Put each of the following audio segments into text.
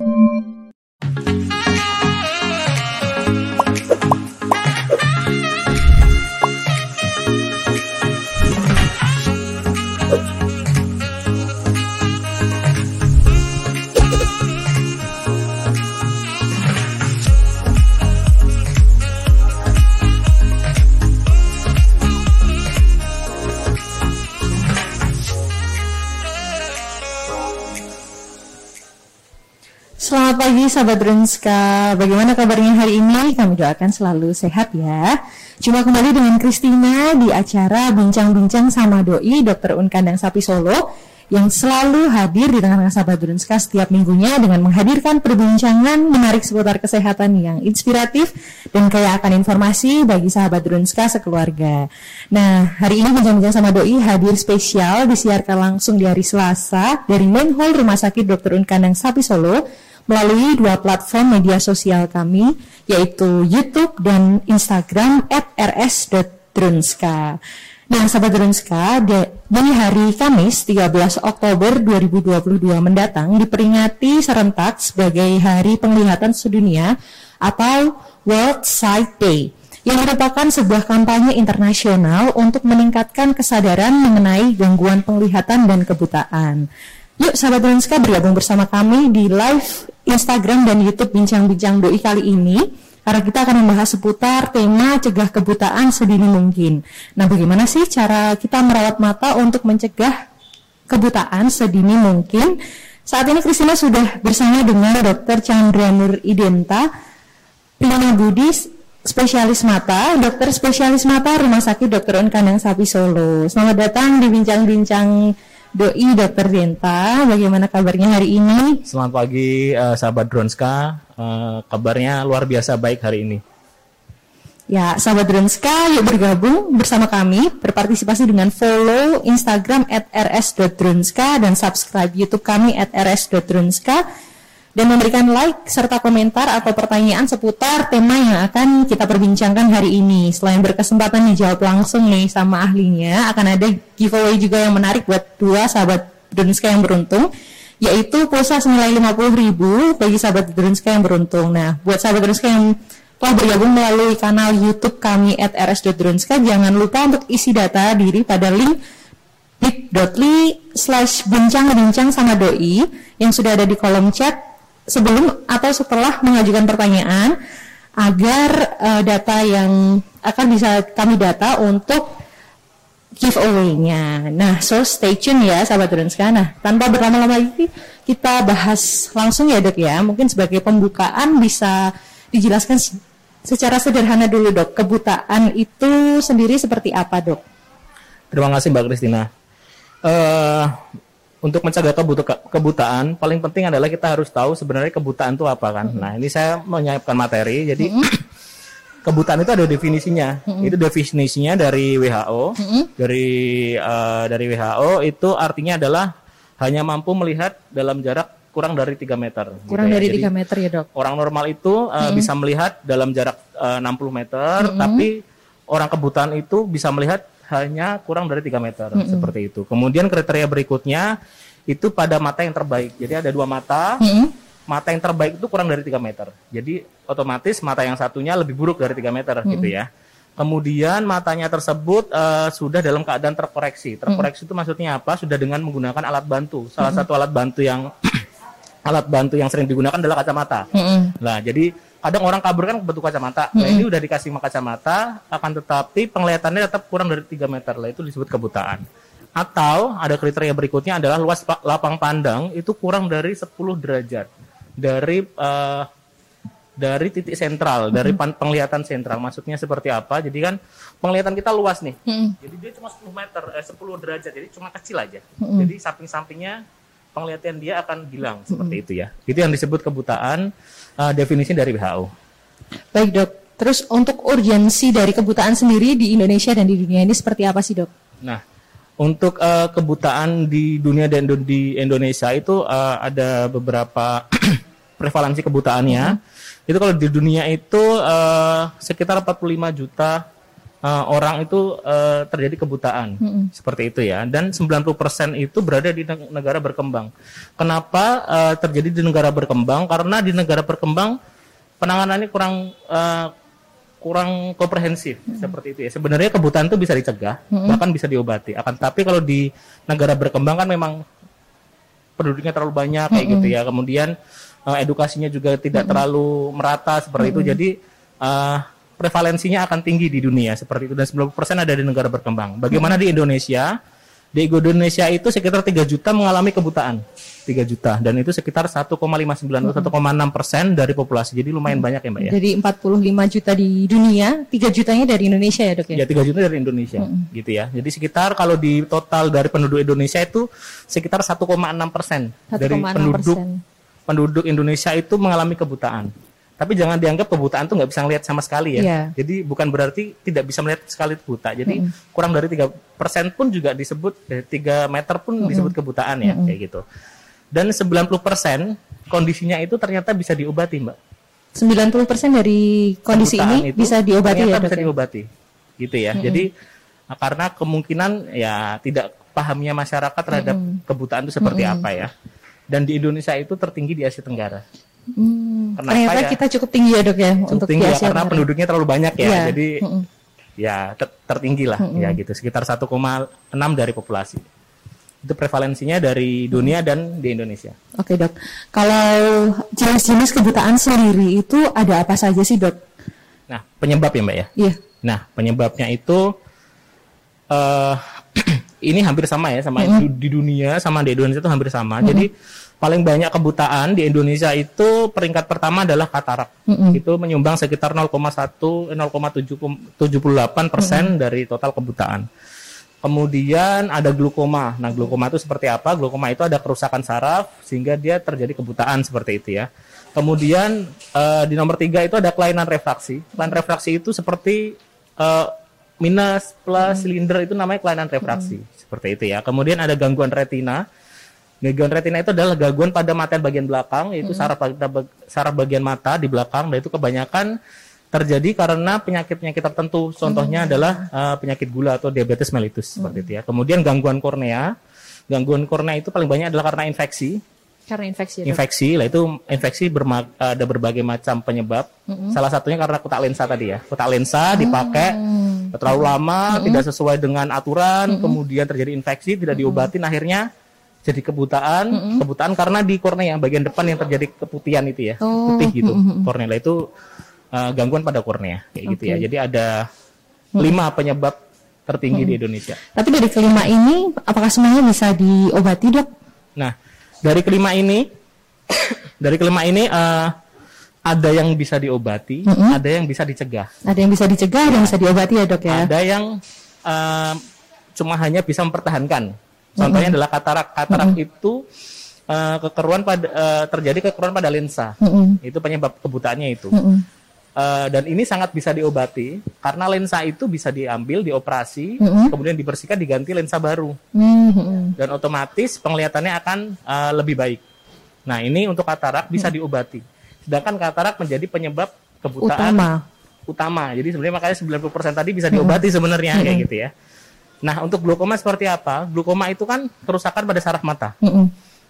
Selamat pagi sahabat Drunska. Bagaimana kabarnya hari ini? Kami doakan selalu sehat ya. Jumpa kembali dengan Kristina di acara Bincang-Bincang sama Doi Dr. Un Kandang Sapi Solo yang selalu hadir di tengah-tengah sahabat Drunska setiap minggunya dengan menghadirkan perbincangan menarik seputar kesehatan yang inspiratif dan kaya akan informasi bagi sahabat Drunska sekeluarga. Nah, hari ini Bincang-Bincang sama Doi hadir spesial disiarkan langsung di hari Selasa dari Main Hall Rumah Sakit Dr. Un Kandang Sapi Solo melalui dua platform media sosial kami yaitu YouTube dan Instagram @rs.drunska. Nah, sahabat Drunska, di hari Kamis 13 Oktober 2022 mendatang diperingati serentak sebagai Hari Penglihatan Sedunia atau World Sight Day yang merupakan sebuah kampanye internasional untuk meningkatkan kesadaran mengenai gangguan penglihatan dan kebutaan. Yuk sahabat Lenska bergabung bersama kami di live Instagram dan YouTube Bincang-Bincang Doi kali ini karena kita akan membahas seputar tema cegah kebutaan sedini mungkin. Nah, bagaimana sih cara kita merawat mata untuk mencegah kebutaan sedini mungkin? Saat ini Kristina sudah bersama dengan Dr. Chandra Nur Identa, Prima Budi, spesialis mata, dokter spesialis mata Rumah Sakit Dr. Un Kandang Sapi Solo. Selamat datang di Bincang-Bincang Doi Dokter Denta, bagaimana kabarnya hari ini? Selamat pagi uh, sahabat Dronska, uh, kabarnya luar biasa baik hari ini. Ya, sahabat Dronska, yuk bergabung bersama kami, berpartisipasi dengan follow Instagram at rs.dronska dan subscribe YouTube kami at rs.dronska dan memberikan like serta komentar atau pertanyaan seputar tema yang akan kita perbincangkan hari ini. Selain berkesempatan dijawab langsung nih sama ahlinya, akan ada giveaway juga yang menarik buat dua sahabat Drunska yang beruntung, yaitu pulsa senilai 50 ribu bagi sahabat Drunska yang beruntung. Nah, buat sahabat Drunska yang telah bergabung melalui kanal YouTube kami at rs.drunska, jangan lupa untuk isi data diri pada link bit.ly slash bincang-bincang sama doi yang sudah ada di kolom chat sebelum atau setelah mengajukan pertanyaan agar uh, data yang akan bisa kami data untuk giveaway-nya. Nah, so stay tune ya sahabat Drenska. Nah, tanpa berlama-lama lagi kita bahas langsung ya dok ya. Mungkin sebagai pembukaan bisa dijelaskan secara sederhana dulu dok. Kebutaan itu sendiri seperti apa dok? Terima kasih Mbak Kristina. Uh, untuk mencegah kebuta kebutaan paling penting adalah kita harus tahu sebenarnya kebutaan itu apa kan. Mm -hmm. Nah ini saya menyiapkan materi jadi mm -hmm. kebutaan itu ada definisinya. Mm -hmm. Itu definisinya dari WHO. Mm -hmm. Dari uh, dari WHO itu artinya adalah hanya mampu melihat dalam jarak kurang dari 3 meter. Kurang gitu dari ya. 3 meter ya dok. Orang normal itu uh, mm -hmm. bisa melihat dalam jarak uh, 60 meter, mm -hmm. tapi orang kebutaan itu bisa melihat hanya kurang dari 3 meter mm -hmm. seperti itu. Kemudian kriteria berikutnya itu pada mata yang terbaik. Jadi ada dua mata. Mm -hmm. Mata yang terbaik itu kurang dari 3 meter. Jadi otomatis mata yang satunya lebih buruk dari 3 meter mm -hmm. gitu ya. Kemudian matanya tersebut uh, sudah dalam keadaan terkoreksi. Terkoreksi mm -hmm. itu maksudnya apa? Sudah dengan menggunakan alat bantu. Salah mm -hmm. satu alat bantu yang alat bantu yang sering digunakan adalah kacamata. Mm -hmm. Nah, jadi kadang orang kabur kan bentuk kacamata. Hmm. Nah, ini udah dikasih kacamata, akan tetapi penglihatannya tetap kurang dari 3 meter lah itu disebut kebutaan. Atau ada kriteria berikutnya adalah luas lapang pandang itu kurang dari 10 derajat dari uh, dari titik sentral, hmm. dari penglihatan sentral. Maksudnya seperti apa? Jadi kan penglihatan kita luas nih. Hmm. Jadi dia cuma 10 meter, eh, 10 derajat. Jadi cuma kecil aja. Hmm. Jadi samping-sampingnya penglihatan dia akan hilang seperti itu ya. Itu yang disebut kebutaan uh, definisi dari WHO. Baik dok. Terus untuk urgensi dari kebutaan sendiri di Indonesia dan di dunia ini seperti apa sih dok? Nah, untuk uh, kebutaan di dunia dan di Indonesia itu uh, ada beberapa prevalensi kebutaannya. Mm -hmm. Itu kalau di dunia itu uh, sekitar 45 juta uh, orang itu uh, terjadi kebutaan. Mm-hmm. Seperti itu ya. Dan 90% itu berada di negara berkembang. Kenapa uh, terjadi di negara berkembang? Karena di negara berkembang penanganannya kurang uh, kurang komprehensif hmm. seperti itu ya. Sebenarnya kebutaan itu bisa dicegah, hmm. bahkan bisa diobati. Akan tapi kalau di negara berkembang kan memang penduduknya terlalu banyak kayak hmm. gitu ya. Kemudian uh, edukasinya juga tidak hmm. terlalu merata seperti hmm. itu. Jadi uh, prevalensinya akan tinggi di dunia seperti itu dan 90% ada di negara berkembang. Bagaimana hmm. di Indonesia? Di Indonesia itu sekitar 3 juta mengalami kebutaan. 3 juta dan itu sekitar 1,59 atau 1,6 persen dari populasi. Jadi lumayan hmm. banyak ya Mbak ya. Jadi 45 juta di dunia, 3 jutanya dari Indonesia ya dok ya? Ya 3 juta dari Indonesia hmm. gitu ya. Jadi sekitar kalau di total dari penduduk Indonesia itu sekitar 1,6 persen dari penduduk penduduk Indonesia itu mengalami kebutaan. Tapi jangan dianggap kebutaan tuh nggak bisa ngelihat sama sekali ya. Yeah. Jadi bukan berarti tidak bisa melihat sekali buta. Jadi mm kurang dari tiga persen pun juga disebut eh, tiga meter pun mm disebut kebutaan ya mm kayak gitu. Dan 90% kondisinya itu ternyata bisa diobati, Mbak. 90% dari kondisi kebutaan ini bisa diobati ya, bisa ya? diobati. Gitu ya. Mm Jadi karena kemungkinan ya tidak pahamnya masyarakat terhadap mm kebutaan itu seperti mm apa ya. Dan di Indonesia itu tertinggi di Asia Tenggara. Hmm, ternyata ya? kita cukup tinggi ya dok ya cukup untuk tinggi ya, karena penduduknya terlalu banyak ya, ya. jadi mm -mm. ya ter tertinggi lah mm -mm. ya gitu sekitar 1,6 dari populasi itu prevalensinya dari dunia dan di Indonesia. Oke dok, kalau jenis-jenis kebutaan sendiri itu ada apa saja sih dok? Nah penyebab ya mbak ya. Iya. Nah penyebabnya itu uh, ini hampir sama ya sama mm -hmm. di dunia sama di Indonesia itu hampir sama. Mm -hmm. Jadi paling banyak kebutaan di Indonesia itu peringkat pertama adalah katarak. Mm -hmm. Itu menyumbang sekitar 0,1 0,78 persen mm -hmm. dari total kebutaan. Kemudian ada glukoma. Nah, glukoma itu seperti apa? Glukoma itu ada kerusakan saraf sehingga dia terjadi kebutaan seperti itu ya. Kemudian uh, di nomor tiga itu ada kelainan refraksi. Kelainan refraksi itu seperti uh, minus plus silinder itu namanya kelainan refraksi hmm. seperti itu ya. Kemudian ada gangguan retina Gangguan retina itu adalah gangguan pada mata bagian belakang, yaitu hmm. saraf saraf bagian mata di belakang, dan itu kebanyakan terjadi karena penyakit-penyakit tertentu. Contohnya hmm. adalah uh, penyakit gula atau diabetes mellitus hmm. seperti itu ya. Kemudian gangguan kornea. Gangguan kornea itu paling banyak adalah karena infeksi. Karena infeksi. Ya, infeksi, lah itu infeksi berma ada berbagai macam penyebab. Hmm. Salah satunya karena kotak lensa tadi ya. Kotak lensa dipakai hmm. terlalu lama, hmm. tidak sesuai dengan aturan, hmm. kemudian terjadi infeksi, tidak hmm. diobatin, akhirnya jadi kebutaan, mm -hmm. kebutaan karena di kornea bagian depan yang terjadi keputihan itu ya, oh. putih gitu. Mm -hmm. Kornea itu uh, gangguan pada kornea kayak okay. gitu ya. Jadi ada mm. lima penyebab tertinggi mm. di Indonesia. Tapi dari kelima ini apakah semuanya bisa diobati, Dok? Nah, dari kelima ini dari kelima ini uh, ada yang bisa diobati, mm -hmm. ada yang bisa dicegah. Ada yang bisa dicegah, ada yang bisa diobati ya, Dok ya. Ada yang uh, cuma hanya bisa mempertahankan Contohnya mm -hmm. adalah katarak. Katarak mm -hmm. itu uh, kekeruan pada uh, terjadi kekeruan pada lensa. Mm -hmm. Itu penyebab kebutaannya itu. Mm -hmm. uh, dan ini sangat bisa diobati karena lensa itu bisa diambil, dioperasi, mm -hmm. kemudian dibersihkan, diganti lensa baru. Mm -hmm. Dan otomatis penglihatannya akan uh, lebih baik. Nah, ini untuk katarak bisa mm -hmm. diobati. Sedangkan katarak menjadi penyebab kebutaan utama. utama. Jadi sebenarnya makanya 90% tadi bisa diobati mm -hmm. sebenarnya mm -hmm. kayak gitu ya. Nah, untuk glaukoma seperti apa? Glaukoma itu kan kerusakan pada saraf mata. Mm -hmm.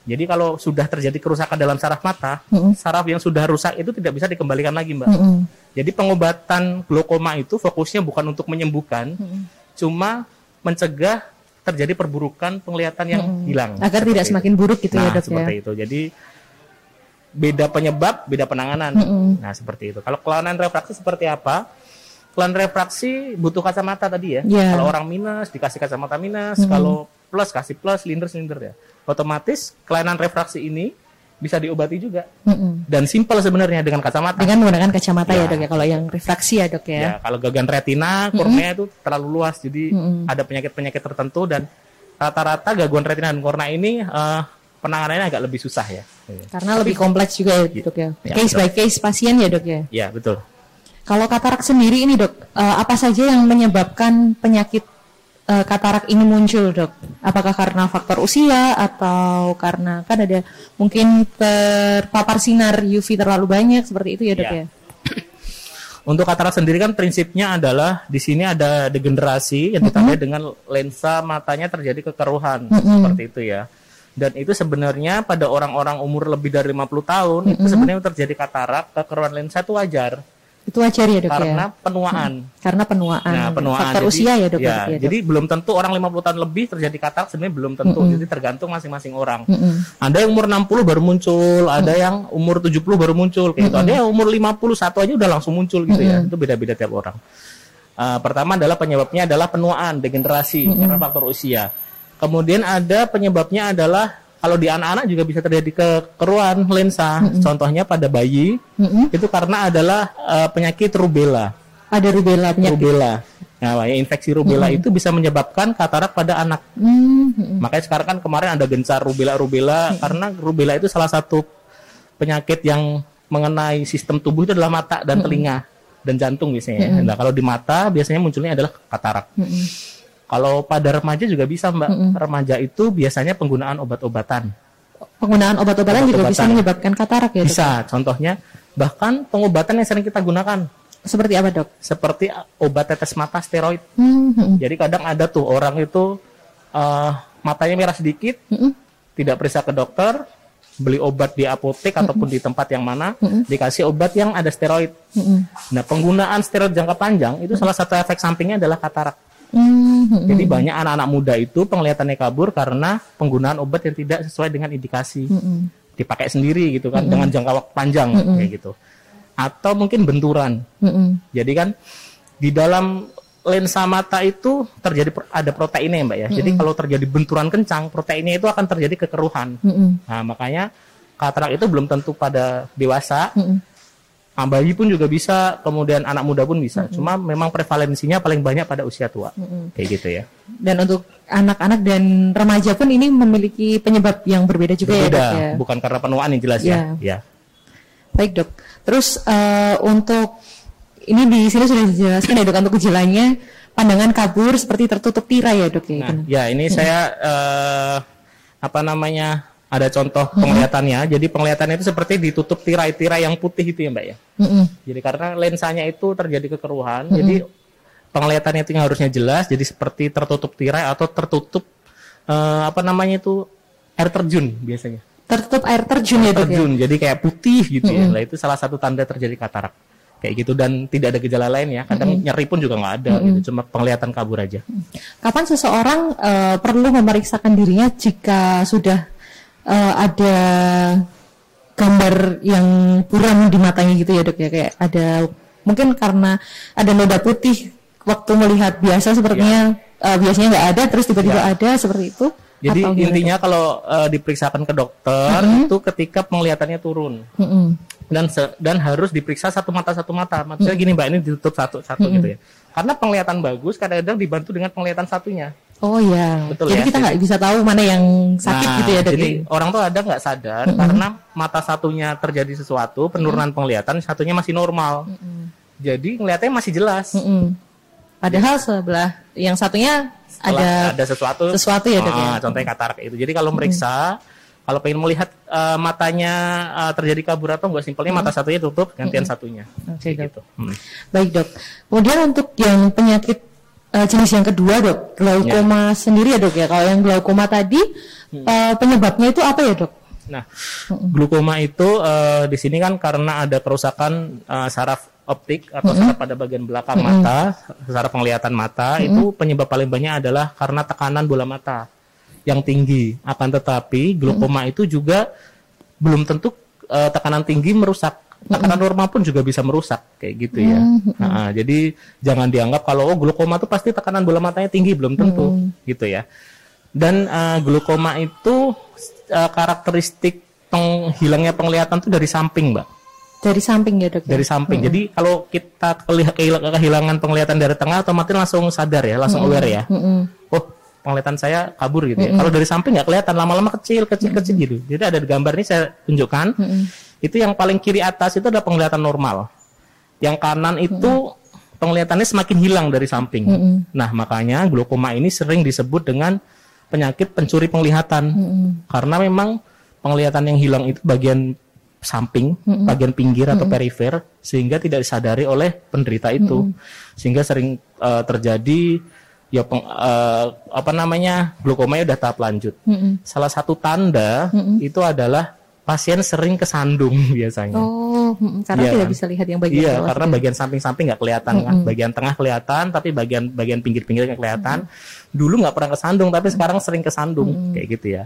Jadi kalau sudah terjadi kerusakan dalam saraf mata, mm saraf yang sudah rusak itu tidak bisa dikembalikan lagi, Mbak. Mm. Jadi pengobatan glaukoma itu fokusnya bukan untuk menyembuhkan, mm cuma mencegah terjadi perburukan penglihatan yang mm hilang. Agar tidak itu. semakin buruk gitu ya, nah, ya, Dok seperti ya. itu. Jadi beda penyebab, beda penanganan. Mm. Nah, seperti itu. Kalau kelainan refraksi seperti apa? Plan refraksi butuh kacamata tadi ya. Yeah. Kalau orang minus dikasih kacamata minus, mm. kalau plus kasih plus, silinder-silinder ya. Otomatis kelainan refraksi ini bisa diobati juga. Mm. Dan simpel sebenarnya dengan kacamata. Dengan menggunakan kacamata ya, ya dok ya. Kalau yang refraksi ya dok ya. Ya kalau gagan retina, kornea itu mm -mm. terlalu luas, jadi mm ada penyakit-penyakit tertentu dan rata-rata gangguan retina dan kornea ini uh, penanganannya agak lebih susah ya. Karena Tapi, lebih kompleks juga ya dok ya. ya case betul. by case pasien ya dok ya. Ya betul. Kalau katarak sendiri ini dok, uh, apa saja yang menyebabkan penyakit uh, katarak ini muncul dok? Apakah karena faktor usia atau karena kan ada mungkin terpapar sinar UV terlalu banyak seperti itu ya dok ya? ya? Untuk katarak sendiri kan prinsipnya adalah di sini ada degenerasi yang ditandai dengan lensa matanya terjadi kekeruhan seperti itu ya. Dan itu sebenarnya pada orang-orang umur lebih dari 50 tahun itu sebenarnya terjadi katarak, kekeruhan lensa itu wajar Itu wajar ya dok karena ya? penuaan. Karena penuaan. Nah, penuaan. Faktor Jadi- usia ya dok? Ya, ya, dok? jadi belum tentu orang 50 tahun lebih terjadi katarak sebenarnya belum tentu. Jadi tergantung masing-masing orang. Mm-mm. Ada yang umur 60 baru muncul, ada yang umur 70 baru muncul kayak gitu. Ada yang umur 51 aja udah langsung muncul gitu ya. Itu beda-beda tiap orang. Uh, pertama adalah penyebabnya adalah penuaan, degenerasi karena faktor usia. Kemudian ada penyebabnya adalah kalau di anak-anak juga bisa terjadi kekeruhan lensa. Contohnya pada bayi Mm-mm. itu karena adalah uh, penyakit rubella. Ada rubella penyakit. Rubella. Nah, ya, infeksi rubella itu bisa menyebabkan katarak pada anak. Hmm, mm-mm. Makanya sekarang kan kemarin ada gencar rubella-rubella karena rubella itu salah satu penyakit yang mengenai sistem tubuh itu adalah mata dan telinga dan jantung biasanya. Nah, kalau di mata biasanya munculnya adalah katarak. Mm-mm. Kalau pada remaja juga bisa, Mbak. Remaja itu biasanya penggunaan obat-obatan. Penggunaan obat-obatan juga bisa menyebabkan katarak ya dok? Bisa, contohnya bahkan pengobatan yang sering kita gunakan Seperti apa dok? seperti obat tetes mata steroid. Hmm, mm-mm. Jadi kadang ada tuh orang itu eh, matanya merah sedikit, Mm-mm. tidak periksa ke dokter, beli obat di apotek ataupun di tempat yang mana, dikasih obat yang ada steroid. Mm-mm. Nah, penggunaan steroid jangka panjang itu salah satu efek sampingnya adalah katarak. Hmm, mm-mm. Jadi banyak anak-anak muda itu penglihatannya kabur karena penggunaan obat yang tidak sesuai dengan indikasi. Mm-mm. Dipakai sendiri gitu kan dengan jangka waktu panjang kayak gitu. Atau mungkin benturan. Mm-mm. Jadi kan di dalam lensa mata itu terjadi ada proteinnya ya, Mbak ya. Jadi kalau terjadi benturan kencang, proteinnya itu akan terjadi kekeruhan. Mm-mm. Nah, makanya katarak itu belum tentu pada dewasa. Mm-mm. Bayi pun juga bisa, kemudian anak muda pun bisa. Cuma memang prevalensinya paling banyak pada usia tua. Kayak gitu ya. Dan untuk anak-anak dan remaja pun ini memiliki penyebab yang berbeda juga ya Berbeda, dok ya? bukan karena penuaan yang jelas ya. Ya. Baik dok. Terus eh, untuk ini di sini sudah dijelaskan ya dok untuk gejalanya pandangan kabur seperti tertutup tirai ya dok ya. Nah, ya ini saya eh, apa namanya ada contoh penglihatannya. Jadi penglihatannya itu seperti ditutup tirai-tirai yang putih itu ya Mbak ya. Mm-mm. Jadi karena lensanya itu terjadi kekeruhan, jadi penglihatannya itu yang harusnya jelas, jadi seperti tertutup tirai atau tertutup eh, apa namanya itu air terjun biasanya. Tertutup air terjun ya dok ya. Terjun, jadi kayak putih gitu ya. Nah itu salah satu tanda terjadi katarak kayak gitu dan tidak ada gejala lain ya. Kadang nyeri pun juga nggak ada, gitu. cuma penglihatan kabur aja. Kapan seseorang eh, perlu memeriksakan dirinya jika sudah eh, ada gambar yang buram di matanya gitu ya dok ya kayak ada mungkin karena ada noda putih waktu melihat biasa sepertinya eh, biasanya nggak ada terus tiba-tiba Ya. ada seperti itu Jadi Atau intinya kalau eh, diperiksakan ke dokter itu ketika penglihatannya turun. Dok? Mm-mm. dan se- dan harus diperiksa satu mata satu mata. Maksudnya gini mbak, ini ditutup satu satu gitu ya. Karena penglihatan bagus kadang-kadang dibantu dengan penglihatan satunya. Oh ya, Betul jadi ya, kita nggak bisa tahu mana yang sakit Nah, gitu ya dok. Jadi ya? orang tuh ada nggak sadar karena mata satunya terjadi sesuatu penurunan penglihatan, satunya masih normal. Jadi ngelihatnya masih jelas. Mm-mm. Padahal sebelah yang satunya Setelah ada ada sesuatu sesuatu ya, Dok, Ah, ya? contohnya katarak itu. Jadi kalau meriksa kalau pengen melihat eh, matanya eh, terjadi kabur atau enggak simpelnya mata satunya tutup gantian satunya. Oke, Kayak gitu. Hmm. Baik dok. Kemudian untuk yang penyakit eh, jenis yang kedua dok, glaukoma sendiri ya dok ya. Kalau yang glaukoma tadi eh, penyebabnya itu apa ya dok? Nah, glukoma itu eh, di sini kan karena ada kerusakan eh, saraf optik atau saraf pada bagian belakang mata, saraf penglihatan mata itu penyebab paling banyak adalah karena tekanan bola mata yang tinggi. Akan tetapi glukoma itu juga belum tentu eh, tekanan tinggi merusak. Tekanan normal pun juga bisa merusak kayak gitu ya. Nah, jadi jangan dianggap kalau oh glukoma itu pasti tekanan bola matanya tinggi belum tentu gitu ya. Dan eh, glukoma itu eh, karakteristik penghilangnya penglihatan itu dari samping, Mbak. Dari samping ya dok. ya? Dari samping. Jadi kalau kita kehilangan penglihatan dari tengah, otomatis langsung sadar ya, langsung aware ya. Mm-mm. Oh, penglihatan saya kabur gitu ya. Kalau dari samping nggak kelihatan, lama-lama kecil, kecil, kecil gitu. Jadi ada gambar ini saya tunjukkan. Itu yang paling kiri atas itu adalah penglihatan normal. Yang kanan itu penglihatannya semakin hilang dari samping. Nah, makanya glaukoma ini sering disebut dengan penyakit pencuri penglihatan. Karena memang penglihatan yang hilang itu bagian samping, mm-hmm. bagian pinggir atau mm-hmm. perifer sehingga tidak disadari oleh penderita itu. Mm-hmm. Sehingga sering uh, terjadi ya peng, uh, apa namanya? glukoma udah tahap lanjut. Mm-hmm. Salah satu tanda mm-hmm. itu adalah pasien sering kesandung biasanya. Oh, karena ya, tidak bisa lihat yang bagian Iya, karena ya. bagian samping-samping nggak kelihatan kan. Bagian tengah kelihatan, tapi bagian bagian pinggir-pinggir nggak kelihatan. Dulu nggak pernah kesandung, tapi sekarang sering kesandung kayak gitu ya.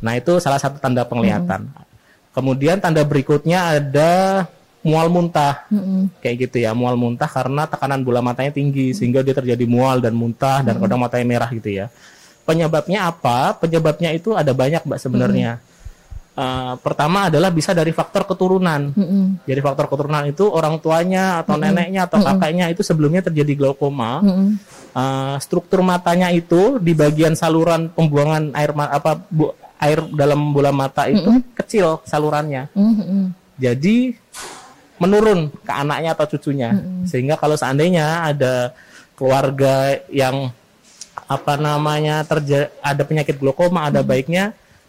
Nah itu salah satu tanda penglihatan. Kemudian tanda berikutnya ada mual muntah, mm-hmm. kayak gitu ya, mual muntah karena tekanan bola matanya tinggi mm-hmm. sehingga dia terjadi mual dan muntah dan kadang matanya merah gitu ya. Penyebabnya apa? Penyebabnya itu ada banyak mbak sebenarnya. Mm-hmm. Uh, pertama adalah bisa dari faktor keturunan. Mm-hmm. Jadi faktor keturunan itu orang tuanya atau mm-hmm. neneknya atau mm-hmm. kakeknya itu sebelumnya terjadi glaukoma. Mm-hmm. Uh, struktur matanya itu di bagian saluran pembuangan air apa bu, air dalam bola mata itu mm -hmm. kecil salurannya. Mm -hmm. Jadi menurun ke anaknya atau cucunya. Mm -hmm. Sehingga kalau seandainya ada keluarga yang apa namanya terjadi ada penyakit glaukoma, ada mm -hmm. baiknya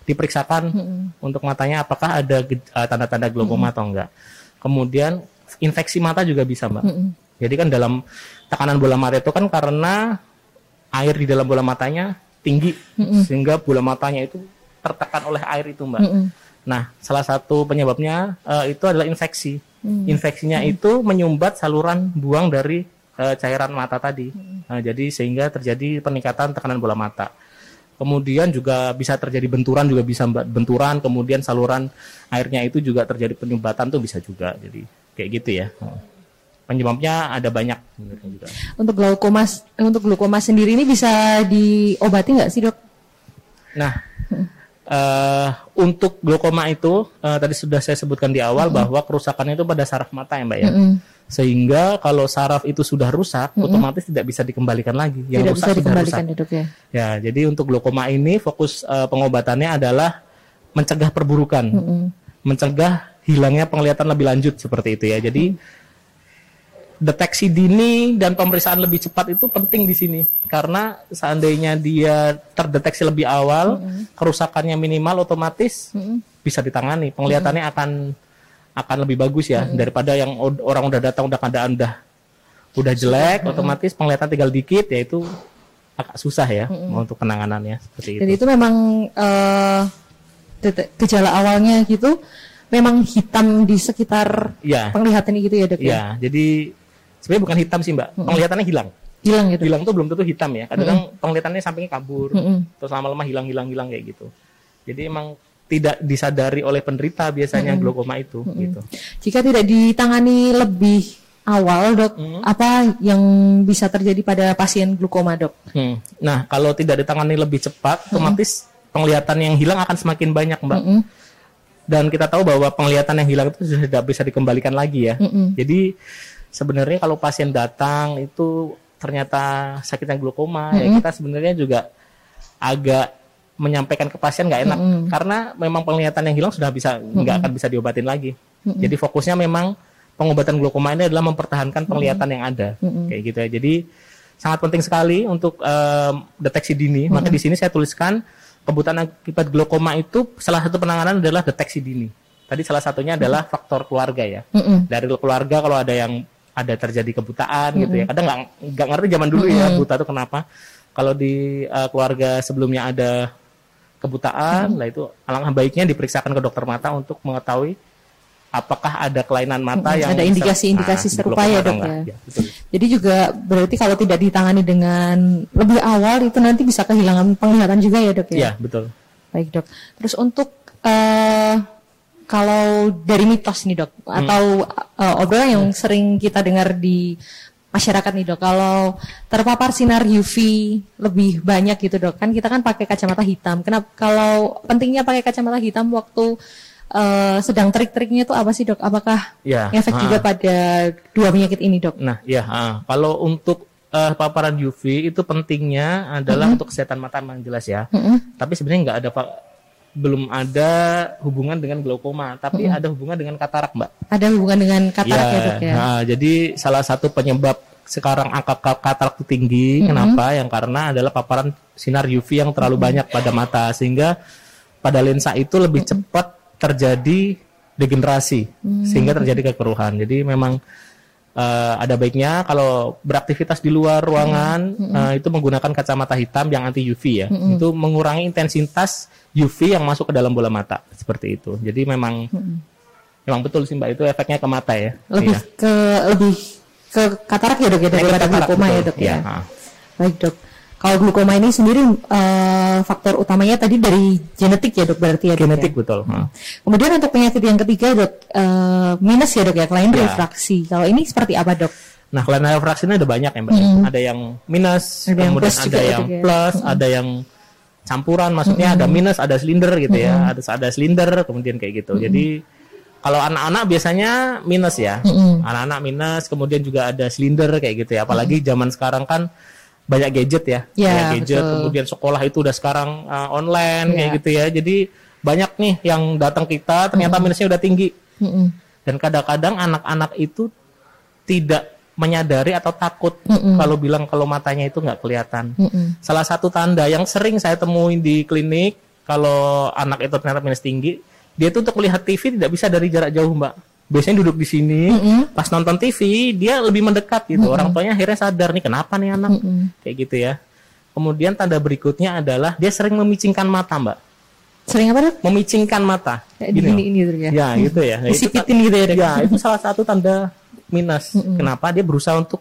diperiksakan mm -hmm. untuk matanya apakah ada uh, tanda-tanda glaukoma mm -hmm. atau enggak. Kemudian infeksi mata juga bisa, Mbak. Mm -hmm. Jadi kan dalam tekanan bola mata itu kan karena air di dalam bola matanya tinggi mm -hmm. sehingga bola matanya itu tertekan oleh air itu mbak. Mm -hmm. Nah, salah satu penyebabnya uh, itu adalah infeksi. Mm. Infeksinya mm. itu menyumbat saluran buang dari uh, cairan mata tadi. Mm. Uh, jadi sehingga terjadi peningkatan tekanan bola mata. Kemudian juga bisa terjadi benturan juga bisa benturan. Kemudian saluran airnya itu juga terjadi penyumbatan tuh bisa juga. Jadi kayak gitu ya. Penyebabnya ada banyak juga. Untuk glaukoma untuk glaukoma sendiri ini bisa diobati nggak sih dok? Nah, uh, untuk glaukoma itu uh, tadi sudah saya sebutkan di awal mm -hmm. bahwa kerusakannya itu pada saraf mata ya mbak ya. Mm -hmm. Sehingga kalau saraf itu sudah rusak, mm -hmm. otomatis tidak bisa dikembalikan lagi. Yang tidak rusak bisa dikembalikan sudah rusak. ya. Ya, jadi untuk glaukoma ini fokus uh, pengobatannya adalah mencegah perburukan, mm -hmm. mencegah hilangnya penglihatan lebih lanjut seperti itu ya. Jadi mm -hmm deteksi dini dan pemeriksaan lebih cepat itu penting di sini karena seandainya dia terdeteksi lebih awal mm -hmm. kerusakannya minimal otomatis mm -hmm. bisa ditangani penglihatannya mm -hmm. akan akan lebih bagus ya mm -hmm. daripada yang orang udah datang udah keadaan udah udah jelek mm -hmm. otomatis penglihatan tinggal dikit yaitu agak susah ya mm -hmm. untuk penanganannya seperti itu. itu memang uh, gejala awalnya gitu memang hitam di sekitar ya. penglihatan gitu ya dok ya. Ya, jadi sebenarnya bukan hitam sih mbak penglihatannya hilang hilang gitu hilang tuh belum tentu hitam ya kadang hmm. penglihatannya sampingnya kabur terus lama-lama hilang hilang hilang kayak gitu jadi emang tidak disadari oleh penderita biasanya hmm. glaukoma itu hmm. gitu jika tidak ditangani lebih awal dok hmm. apa yang bisa terjadi pada pasien glaukoma dok hmm. nah kalau tidak ditangani lebih cepat hmm. otomatis penglihatan yang hilang akan semakin banyak mbak hmm. dan kita tahu bahwa penglihatan yang hilang itu sudah tidak bisa dikembalikan lagi ya hmm. jadi sebenarnya kalau pasien datang itu ternyata sakitnya glaukoma mm -hmm. ya kita sebenarnya juga agak menyampaikan ke pasien nggak enak mm -hmm. karena memang penglihatan yang hilang sudah bisa nggak mm -hmm. akan bisa diobatin lagi. Mm -hmm. Jadi fokusnya memang pengobatan glaukoma ini adalah mempertahankan penglihatan mm -hmm. yang ada mm -hmm. kayak gitu ya. Jadi sangat penting sekali untuk um, deteksi dini. Mm -hmm. Maka di sini saya tuliskan kebutuhan akibat glaukoma itu salah satu penanganan adalah deteksi dini. Tadi salah satunya adalah faktor keluarga ya. Mm -hmm. Dari keluarga kalau ada yang ada terjadi kebutaan mm -hmm. gitu ya. Kadang nggak nggak ngerti zaman dulu mm -hmm. ya buta itu kenapa. Kalau di uh, keluarga sebelumnya ada kebutaan, mm -hmm. lah itu alangkah baiknya diperiksakan ke dokter mata untuk mengetahui apakah ada kelainan mata hmm, yang ada indikasi-indikasi nah, serupa ya dok ya. ya Jadi juga berarti kalau tidak ditangani dengan lebih awal itu nanti bisa kehilangan penglihatan juga ya dok ya. Iya betul. Baik dok. Terus untuk uh, kalau dari mitos nih dok hmm. atau uh, obrolan yang hmm. sering kita dengar di masyarakat nih dok kalau terpapar sinar UV lebih banyak gitu dok kan kita kan pakai kacamata hitam kenapa kalau pentingnya pakai kacamata hitam waktu uh, sedang trik-triknya itu apa sih dok apakah ya, efek uh, juga pada dua penyakit ini dok nah ya uh, kalau untuk uh, paparan UV itu pentingnya adalah uh -huh. untuk kesehatan mata yang jelas ya uh -huh. tapi sebenarnya nggak ada pak belum ada hubungan dengan glaukoma, tapi hmm. ada hubungan dengan katarak, Mbak. Ada hubungan dengan katarak ya, ya dok ya. Nah, jadi salah satu penyebab sekarang angka katarak itu tinggi, hmm. kenapa? Yang karena adalah paparan sinar UV yang terlalu hmm. banyak pada mata, sehingga pada lensa itu lebih hmm. cepat terjadi degenerasi sehingga terjadi kekeruhan. Jadi memang uh, ada baiknya kalau beraktivitas di luar ruangan uh, itu menggunakan kacamata hitam yang anti UV ya. Itu mengurangi intensitas UV yang masuk ke dalam bola mata seperti itu. Jadi memang memang betul sih Mbak itu efeknya ke mata ya. Lebih Iya. ke lebih ke katarak ya dok ya Ke daripada glaukoma ya dok ya. Ha. Baik dok. Kalau glaukoma ini sendiri eh, faktor utamanya tadi dari genetik ya dok berarti ya dok Genetik ya? betul. ha. Kemudian untuk penyakit yang ketiga dok eh, minus ya dok ya kelainan Ya. refraksi. Kalau ini seperti apa dok? Nah, kelainan refraksi ini ada banyak ya, Mbak. Ada yang minus, Ada yang kemudian plus ada juga ya, yang ya. plus, ada yang campuran, maksudnya ada minus, ada silinder gitu ya. Ada ada silinder, kemudian kayak gitu. Jadi kalau anak-anak biasanya minus ya. Anak-anak minus, kemudian juga ada silinder kayak gitu ya. Apalagi zaman sekarang kan banyak gadget ya. Ya, Banyak gadget, betul. kemudian sekolah itu udah sekarang uh, online Ya. kayak gitu ya. Jadi banyak nih yang datang kita ternyata minusnya udah tinggi. Mm-mm. Dan kadang-kadang anak-anak itu tidak menyadari atau takut kalau bilang kalau matanya itu nggak kelihatan. Mm-mm. Salah satu tanda yang sering saya temuin di klinik kalau anak itu ternyata minus tinggi, dia itu untuk melihat TV tidak bisa dari jarak jauh, Mbak. Biasanya duduk di sini, pas nonton TV dia lebih mendekat gitu. Orang tuanya akhirnya sadar nih kenapa nih anak kayak gitu ya. Kemudian tanda berikutnya adalah dia sering memicingkan mata, Mbak. Sering apa? Memicingkan mata. Kayak Gini di loh. ini ini dok ya? Ya, gitu ya. Nah, itu gitu ya? Ya, itu salah satu tanda minus. Kenapa dia berusaha untuk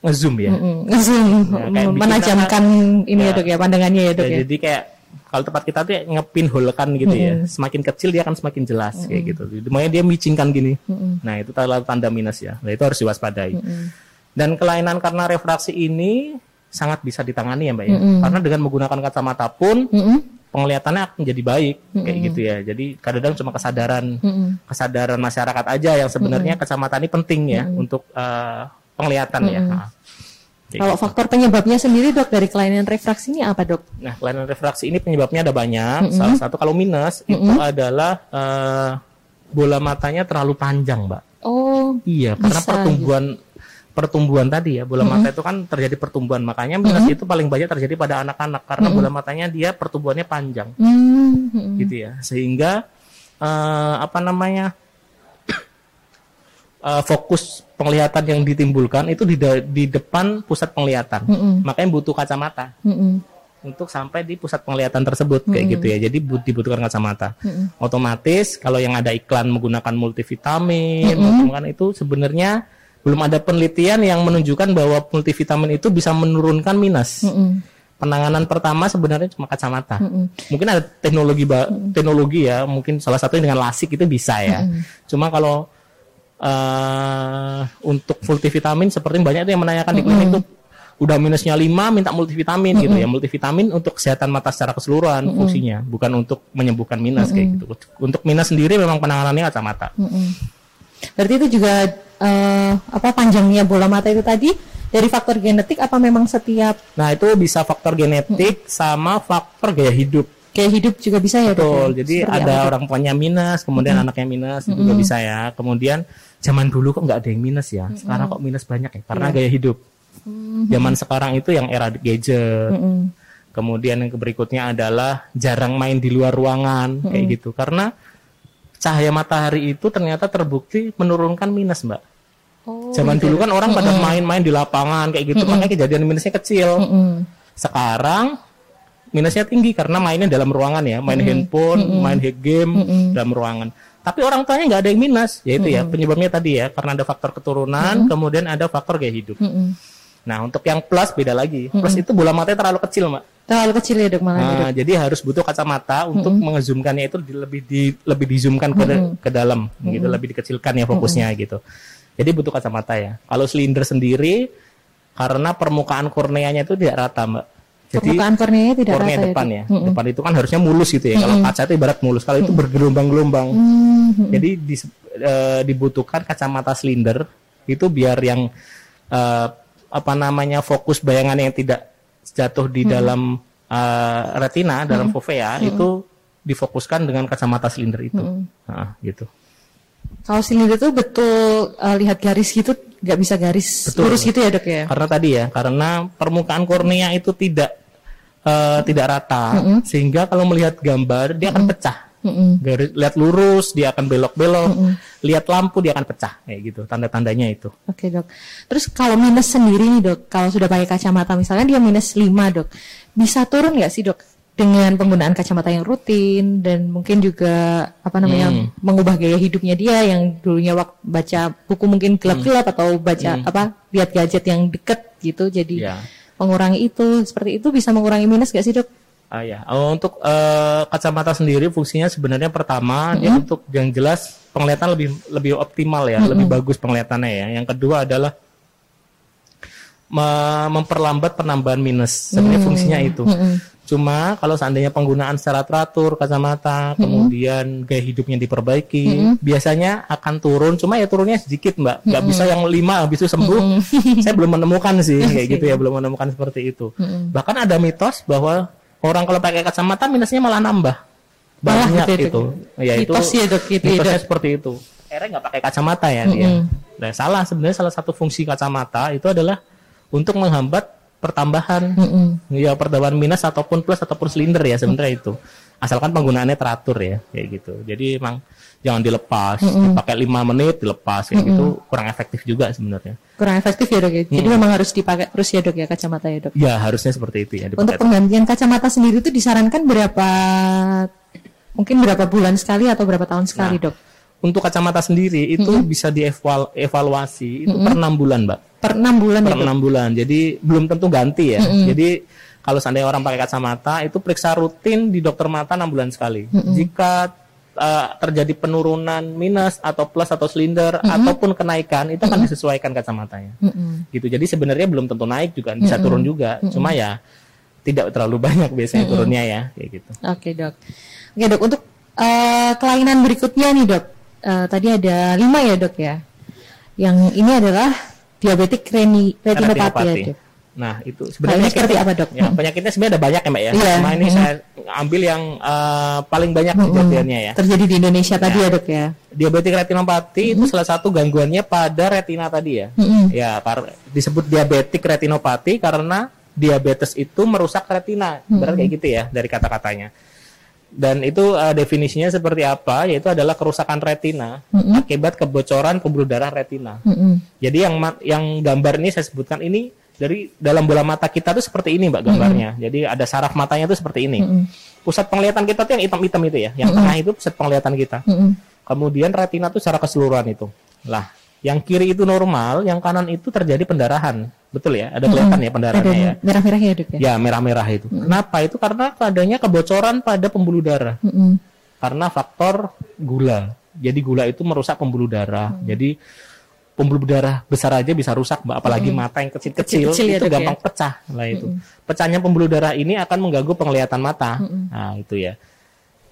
ngezoom ya. Mm, langsung Ya, kayak bikin menajamkan ini ya Ya. dok ya pandangannya ya dok Ya, ya. Jadi kayak kalau tempat kita tuh ngepin kan gitu ya. Semakin kecil dia akan semakin jelas kayak gitu. Makanya dia micingkan gini. Nah, itu tanda tanda minus ya. Nah, itu harus diwaspadai. Dan kelainan karena refraksi ini sangat bisa ditangani ya, Mbak ya. Karena dengan menggunakan kacamata pun Mm-mm. penglihatannya akan jadi baik kayak gitu ya. Jadi kadang-kadang cuma kesadaran kesadaran masyarakat aja yang sebenarnya kacamata ini penting ya untuk eh, penglihatan ya. Nah, kayak Kalau gitu. faktor penyebabnya sendiri dok dari kelainan refraksi ini apa dok? Nah, kelainan refraksi ini penyebabnya ada banyak. Salah satu kalau minus itu adalah eh, bola matanya terlalu panjang, Mbak. Oh, Iya, karena Bisa, pertumbuhan pertumbuhan tadi ya, bola mata itu kan terjadi pertumbuhan. Makanya minus itu paling banyak terjadi pada anak-anak karena bola matanya dia pertumbuhannya panjang. hmm, hmm. gitu ya sehingga eh, apa namanya eh, fokus penglihatan yang ditimbulkan itu di, da- di depan pusat penglihatan. Makanya butuh kacamata. Mm-mm. untuk sampai di pusat penglihatan tersebut kayak gitu ya. Jadi bu- dibutuhkan kacamata. Otomatis kalau yang ada iklan menggunakan multivitamin maupun kan itu sebenarnya belum ada penelitian yang menunjukkan bahwa multivitamin itu bisa menurunkan minus. Mm-mm. penanganan pertama sebenarnya cuma kacamata. Mungkin ada teknologi ba- teknologi ya, mungkin salah satunya dengan lasik itu bisa ya. Cuma kalau eh untuk multivitamin seperti banyak tuh yang menanyakan di klinik tuh udah minusnya 5 minta multivitamin gitu ya. Multivitamin untuk kesehatan mata secara keseluruhan fungsinya, bukan untuk menyembuhkan minus kayak gitu. Untuk minus sendiri memang penanganannya kacamata. Mm-mm. Berarti itu juga eh, apa panjangnya bola mata itu tadi dari faktor genetik apa memang setiap Nah, itu bisa faktor genetik sama faktor gaya hidup. kayak hidup juga bisa ya? Betul. ya? Jadi Seperti ada orang tuanya minus, kemudian anaknya minus itu juga bisa ya. Kemudian zaman dulu kok nggak ada yang minus ya. Sekarang kok minus banyak ya karena gaya hidup. Zaman sekarang itu yang era gadget. Kemudian yang berikutnya adalah jarang main di luar ruangan kayak gitu. Karena cahaya matahari itu ternyata terbukti menurunkan minus, Mbak. Oh, Zaman dulu kan orang pada main-main di lapangan kayak gitu, makanya kejadian minusnya kecil. Mm-mm. Sekarang minusnya tinggi karena mainnya dalam ruangan ya, main handphone, main hack game dalam ruangan. Tapi orang tuanya nggak ada yang minus, yaitu ya penyebabnya tadi ya karena ada faktor keturunan, kemudian ada faktor gaya hidup. Mm-mm. Nah untuk yang plus beda lagi, plus itu bola matanya terlalu kecil, mak. Terlalu kecil ya dok malah ya, dok? Nah, jadi harus butuh kacamata untuk mengezoomkannya itu di- lebih di lebih dizoomkan ke ke dalam, gitu, lebih dikecilkan ya fokusnya gitu. Jadi butuh kacamata ya. Kalau silinder sendiri karena permukaan korneanya itu tidak rata, mbak. Jadi Permukaan korneanya tidak kornea rata depan ya. ya, depan itu kan harusnya mulus gitu ya. Kalau kaca itu ibarat mulus, kalau itu bergelombang-gelombang. Hmm, Jadi dis- eh, dibutuhkan kacamata silinder itu biar yang eh, apa namanya fokus bayangan yang tidak jatuh di dalam eh, retina, dalam fovea itu difokuskan dengan kacamata silinder itu. Nah, gitu. Kalau silinder itu betul eh, lihat garis gitu nggak bisa garis Betul. lurus gitu ya dok ya? Karena tadi ya, karena permukaan kornea itu tidak eh, tidak rata, sehingga kalau melihat gambar dia akan pecah. Mm-mm. Garis, lihat lurus dia akan belok-belok, lihat lampu dia akan pecah kayak gitu. Tanda-tandanya itu. Oke dok. Terus kalau minus sendiri nih dok, kalau sudah pakai kacamata misalnya dia minus 5 dok, bisa turun nggak sih dok dengan penggunaan kacamata yang rutin dan mungkin juga apa namanya Hmm. mengubah gaya hidupnya dia yang dulunya waktu baca buku mungkin gelap-gelap atau baca apa lihat gadget yang deket gitu jadi Ya. mengurangi itu seperti itu bisa mengurangi minus nggak sih dok? Ah ya, Oh, untuk eh, kacamata sendiri fungsinya sebenarnya pertama dia untuk yang jelas penglihatan lebih lebih optimal ya, lebih bagus penglihatannya ya. Yang kedua adalah me- memperlambat penambahan minus. Sebenarnya fungsinya itu. Cuma kalau seandainya penggunaan secara teratur kacamata, kemudian gaya hidupnya diperbaiki, biasanya akan turun. Cuma ya turunnya sedikit, Mbak. Nggak bisa yang lima habis itu sembuh. Saya belum menemukan sih kayak gitu ya, belum menemukan seperti itu. Bahkan ada mitos bahwa orang kalau pakai kacamata minusnya malah nambah. Malah Banyak gitu ya, itu. Ya itu. Mitos ya, Dok, gitu ya, mitosnya Dok? seperti itu. Akhirnya nggak pakai kacamata ya dia. Nah, salah sebenarnya salah satu fungsi kacamata itu adalah untuk menghambat pertambahan. Ya pertambahan minus ataupun plus ataupun silinder ya sebenarnya itu. Asalkan penggunaannya teratur ya kayak gitu. Jadi emang jangan dilepas. Dipakai lima menit dilepas kayak gitu kurang efektif juga sebenarnya. Kurang efektif ya dok ya. Jadi memang harus dipakai terus ya dok ya kacamata ya dok. ya harusnya seperti itu ya Untuk dipakai penggantian kacamata sendiri itu disarankan berapa mungkin berapa bulan sekali atau berapa tahun sekali dok? Untuk kacamata sendiri itu bisa dievaluasi itu per enam bulan mbak Per enam bulan per enam bulan. Jadi belum tentu ganti ya. Jadi kalau seandainya orang pakai kacamata itu periksa rutin di dokter mata enam bulan sekali. Jika uh, terjadi penurunan minus atau plus atau silinder ataupun kenaikan itu akan disesuaikan kacamatanya. Gitu. Jadi sebenarnya belum tentu naik juga bisa turun juga. Cuma ya tidak terlalu banyak biasanya turunnya ya kayak gitu. Oke dok. Oke dok untuk eh, kelainan berikutnya nih dok. Eh, tadi ada lima ya dok ya. Yang ini adalah diabetik reni, retinopati ya dok. Nah, itu Nah, sebenarnya seperti apa, Dok? Ya, penyakitnya sebenarnya ada banyak ya, Mbak ya. Iya. Cuma ini saya ambil yang eh, paling banyak kejadiannya ya. Terjadi di Indonesia tadi ya dok ya. Diabetik retinopati itu salah satu gangguannya pada retina tadi ya. Ya, par- disebut diabetik retinopati karena diabetes itu merusak retina. Berarti kayak gitu ya dari kata-katanya. Dan itu eh, definisinya seperti apa? Yaitu adalah kerusakan retina akibat kebocoran pembuluh darah retina. Mm-mm. Jadi yang yang gambar ini saya sebutkan ini dari dalam bola mata kita tuh seperti ini mbak gambarnya. Jadi ada saraf matanya tuh seperti ini. Pusat penglihatan kita tuh yang hitam-hitam itu ya. Yang tengah itu pusat penglihatan kita. Mm-mm. Kemudian retina tuh secara keseluruhan itu. Lah, yang kiri itu normal, yang kanan itu terjadi pendarahan. Betul ya? Ada kelihatan ya pendarahannya ya. Merah-merah ya dok ya. Ya merah-merah itu. Kenapa? Itu karena adanya kebocoran pada pembuluh darah Mm-mm. karena faktor gula. Jadi gula itu merusak pembuluh darah. Jadi pembuluh darah besar aja bisa rusak, Mbak. Apalagi mata yang kecil-kecil Kecil-kecil ya, itu Dok, gampang pecah lah itu. Pecahnya pembuluh darah ini akan mengganggu penglihatan mata. Nah, itu ya.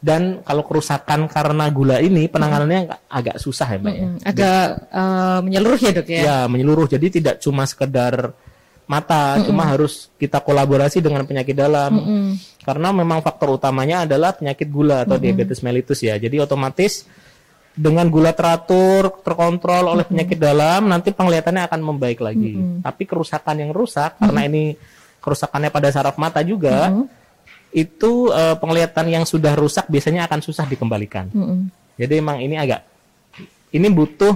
Dan kalau kerusakan karena gula ini penanganannya agak- agak susah ya, Mbak ya. Mm, Agak eh, menyeluruh ya dok ya. Ya, menyeluruh. Jadi tidak cuma sekedar mata, cuma harus kita kolaborasi dengan penyakit dalam. Karena memang faktor utamanya adalah penyakit gula atau diabetes mellitus ya. Jadi otomatis dengan gula teratur, terkontrol oleh penyakit dalam, nanti penglihatannya akan membaik lagi. Tapi kerusakan yang rusak karena ini kerusakannya pada saraf mata juga, itu eh, penglihatan yang sudah rusak biasanya akan susah dikembalikan. Mm-mm. Jadi emang ini agak ini butuh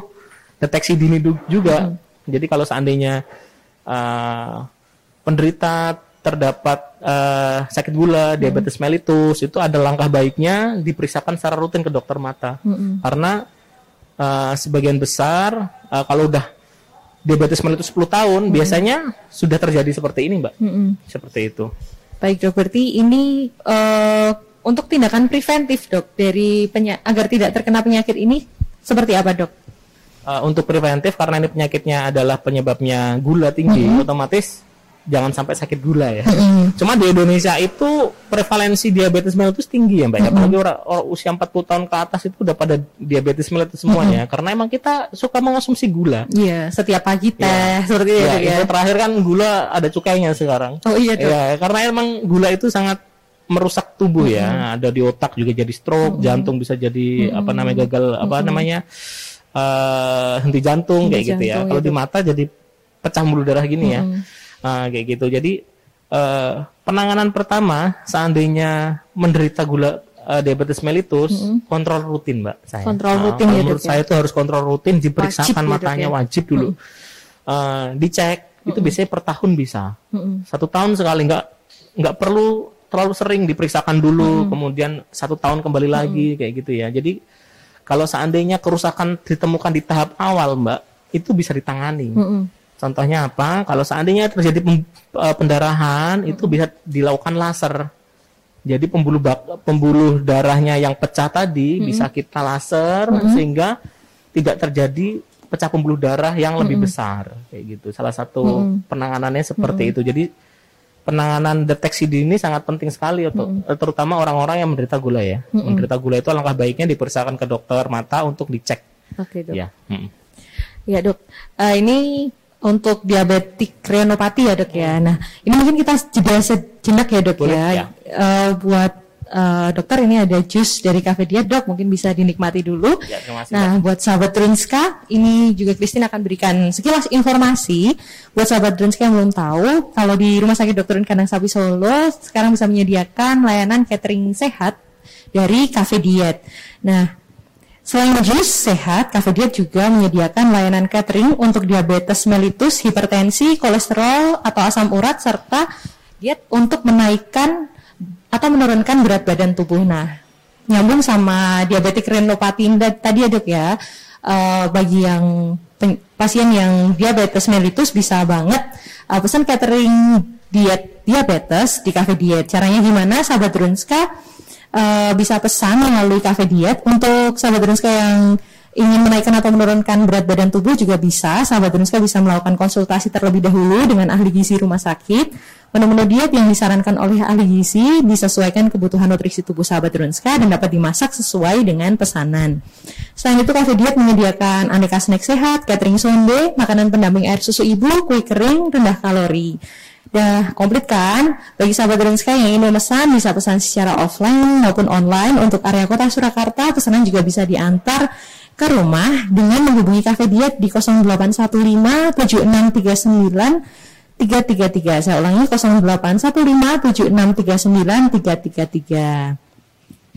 deteksi dini juga. Jadi kalau seandainya eh, penderita terdapat eh, sakit gula, diabetes mellitus, itu ada langkah baiknya diperiksakan secara rutin ke dokter mata. Karena eh, sebagian besar eh, kalau udah diabetes mellitus 10 tahun biasanya sudah terjadi seperti ini, Mbak. Mm-mm. Seperti itu. Baik dok, berarti ini eh, untuk tindakan preventif dok dari penya- agar tidak terkena penyakit ini seperti apa dok? Uh, untuk preventif karena ini penyakitnya adalah penyebabnya gula tinggi, otomatis jangan sampai sakit gula ya. Cuma di Indonesia itu prevalensi diabetes mellitus tinggi ya mbak. ya. Apalagi orang, orang usia 40 tahun ke atas itu udah pada diabetes mellitus semuanya. Karena emang kita suka mengonsumsi gula. Iya, setiap pagi teh seperti itu Ya, terakhir kan gula ada cukainya sekarang. Oh iya dok. Ya, karena emang gula itu sangat merusak tubuh ya. Ada di otak juga jadi stroke, jantung bisa jadi apa namanya gagal apa namanya eh henti jantung kayak gitu ya. jantung, Kalau di mata jadi pecah pembuluh darah gini ya. Nah, kayak gitu. Jadi eh penanganan pertama seandainya menderita gula uh, diabetes mellitus kontrol rutin mbak saya. Kontrol Ah, rutin ya, menurut ya? saya itu harus kontrol rutin diperiksakan Wajib ya, matanya ya? wajib dulu. Eh, dicek itu biasanya per tahun bisa. Satu tahun sekali nggak nggak perlu terlalu sering diperiksakan dulu kemudian satu tahun kembali lagi kayak gitu ya. Jadi kalau seandainya kerusakan ditemukan di tahap awal mbak itu bisa ditangani. Mm-mm. Contohnya apa? Kalau seandainya terjadi eh, pendarahan itu bisa dilakukan laser. Jadi pembuluh bak- pembuluh darahnya yang pecah tadi bisa kita laser sehingga tidak terjadi pecah pembuluh darah yang lebih besar kayak gitu. Salah satu penanganannya seperti itu. Jadi penanganan deteksi dini sangat penting sekali untuk eh, terutama orang-orang yang menderita gula ya. Menderita gula itu alangkah baiknya diperiksakan ke dokter mata untuk dicek Oke dok. ya. Mm. Ya dok, Eh, ini untuk diabetik renopati ya dok ya. Nah ini mungkin kita jeda sejenak ya dok Boleh, ya. ya. Eh, buat eh, dokter ini ada jus dari Cafe Diet dok, mungkin bisa dinikmati dulu. Ya, terima kasih, Nah buat sahabat Drunska, ini juga Christine akan berikan sekilas informasi buat sahabat Drunska yang belum tahu kalau di Rumah Sakit Dr. Kandang Sapi Solo sekarang bisa menyediakan layanan catering sehat dari Cafe Diet. Nah Selain jus sehat, Cafe Diet juga menyediakan layanan catering untuk diabetes mellitus, hipertensi, kolesterol atau asam urat serta diet untuk menaikkan atau menurunkan berat badan tubuh. Nah, nyambung sama diabetik renopati tadi ya ya. eh, bagi yang pasien yang diabetes mellitus bisa banget eh, pesan catering diet diabetes di Cafe Diet. Caranya gimana, sahabat Drunska? Eh, bisa pesan melalui Cafe Diet untuk sahabat Drunska yang ingin menaikkan atau menurunkan berat badan tubuh juga bisa. Sahabat Drunska bisa melakukan konsultasi terlebih dahulu dengan ahli gizi rumah sakit. Menu-menu diet yang disarankan oleh ahli gizi disesuaikan kebutuhan nutrisi tubuh sahabat Drunska dan dapat dimasak sesuai dengan pesanan. Selain itu, Cafe Diet menyediakan aneka snack sehat, catering sonde, makanan pendamping air susu ibu, kue kering, rendah kalori. Udah komplit kan? Bagi sahabat Drenska yang ingin memesan bisa pesan secara offline maupun online untuk area kota Surakarta. Pesanan juga bisa diantar ke rumah dengan menghubungi Cafe Diet di 0815 7639 333. Saya ulangi 0815 7639 333.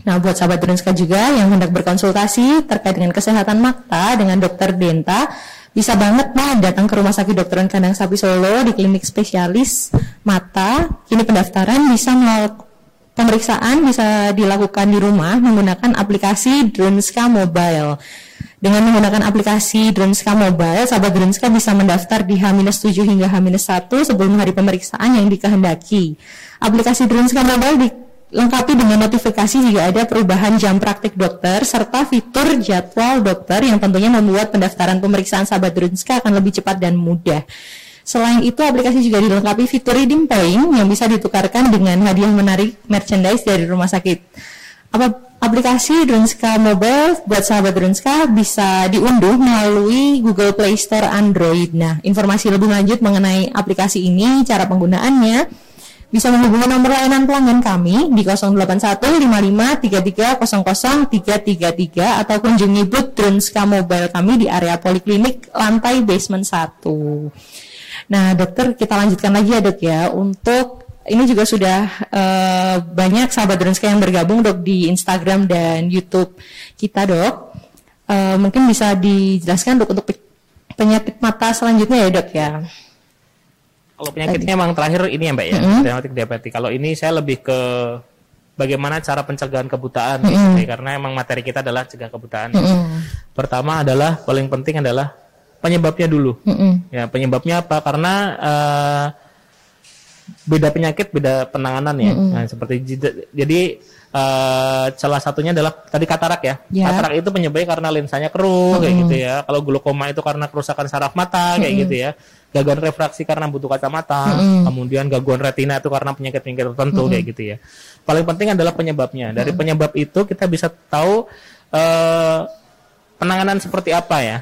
Nah, buat sahabat Drenska juga yang hendak berkonsultasi terkait dengan kesehatan mata dengan dokter Denta, bisa banget nah datang ke Rumah Sakit Dokter Kandang Sapi Solo di klinik spesialis mata. Kini pendaftaran bisa melakukan pemeriksaan bisa dilakukan di rumah menggunakan aplikasi Dronska Mobile. Dengan menggunakan aplikasi Dronska Mobile, sahabat Dronska bisa mendaftar di H-7 hingga H-1 sebelum hari pemeriksaan yang dikehendaki. Aplikasi Dronska Mobile dilengkapi dengan notifikasi jika ada perubahan jam praktik dokter serta fitur jadwal dokter yang tentunya membuat pendaftaran pemeriksaan sahabat Dronska akan lebih cepat dan mudah. Selain itu, aplikasi juga dilengkapi fitur redeem point yang bisa ditukarkan dengan hadiah menarik merchandise dari rumah sakit. Apa aplikasi Drunska Mobile buat sahabat Drunska bisa diunduh melalui Google Play Store Android. Nah, informasi lebih lanjut mengenai aplikasi ini, cara penggunaannya, bisa menghubungi nomor layanan pelanggan kami di 0815533000333 atau kunjungi booth Drunska Mobile kami di area poliklinik lantai basement 1. Nah, dokter kita lanjutkan lagi ya dok ya untuk ini juga sudah eh, banyak sahabat Drunska yang bergabung dok di Instagram dan YouTube kita dok. Eh, mungkin bisa dijelaskan dok untuk pe- penyakit mata selanjutnya ya dok ya. Kalau penyakitnya emang terakhir ini ya Mbak ya, diabetik diabetik. Kalau ini saya lebih ke bagaimana cara pencegahan kebutaan di sini, karena emang materi kita adalah cegah kebutaan. Pertama adalah paling penting adalah penyebabnya dulu. Mm-mm. Ya, penyebabnya apa? Karena eh, beda penyakit, beda penanganan ya. Nah, seperti jadi eh, salah satunya adalah tadi katarak ya. Ya. Katarak itu penyebabnya karena lensanya keruh kayak gitu ya. Kalau glaukoma itu karena kerusakan saraf mata kayak gitu ya. Gangguan refraksi karena butuh kacamata, kemudian gangguan retina itu karena penyakit-penyakit tertentu kayak gitu ya. Paling penting adalah penyebabnya. Dari penyebab itu kita bisa tahu eh, penanganan seperti apa ya.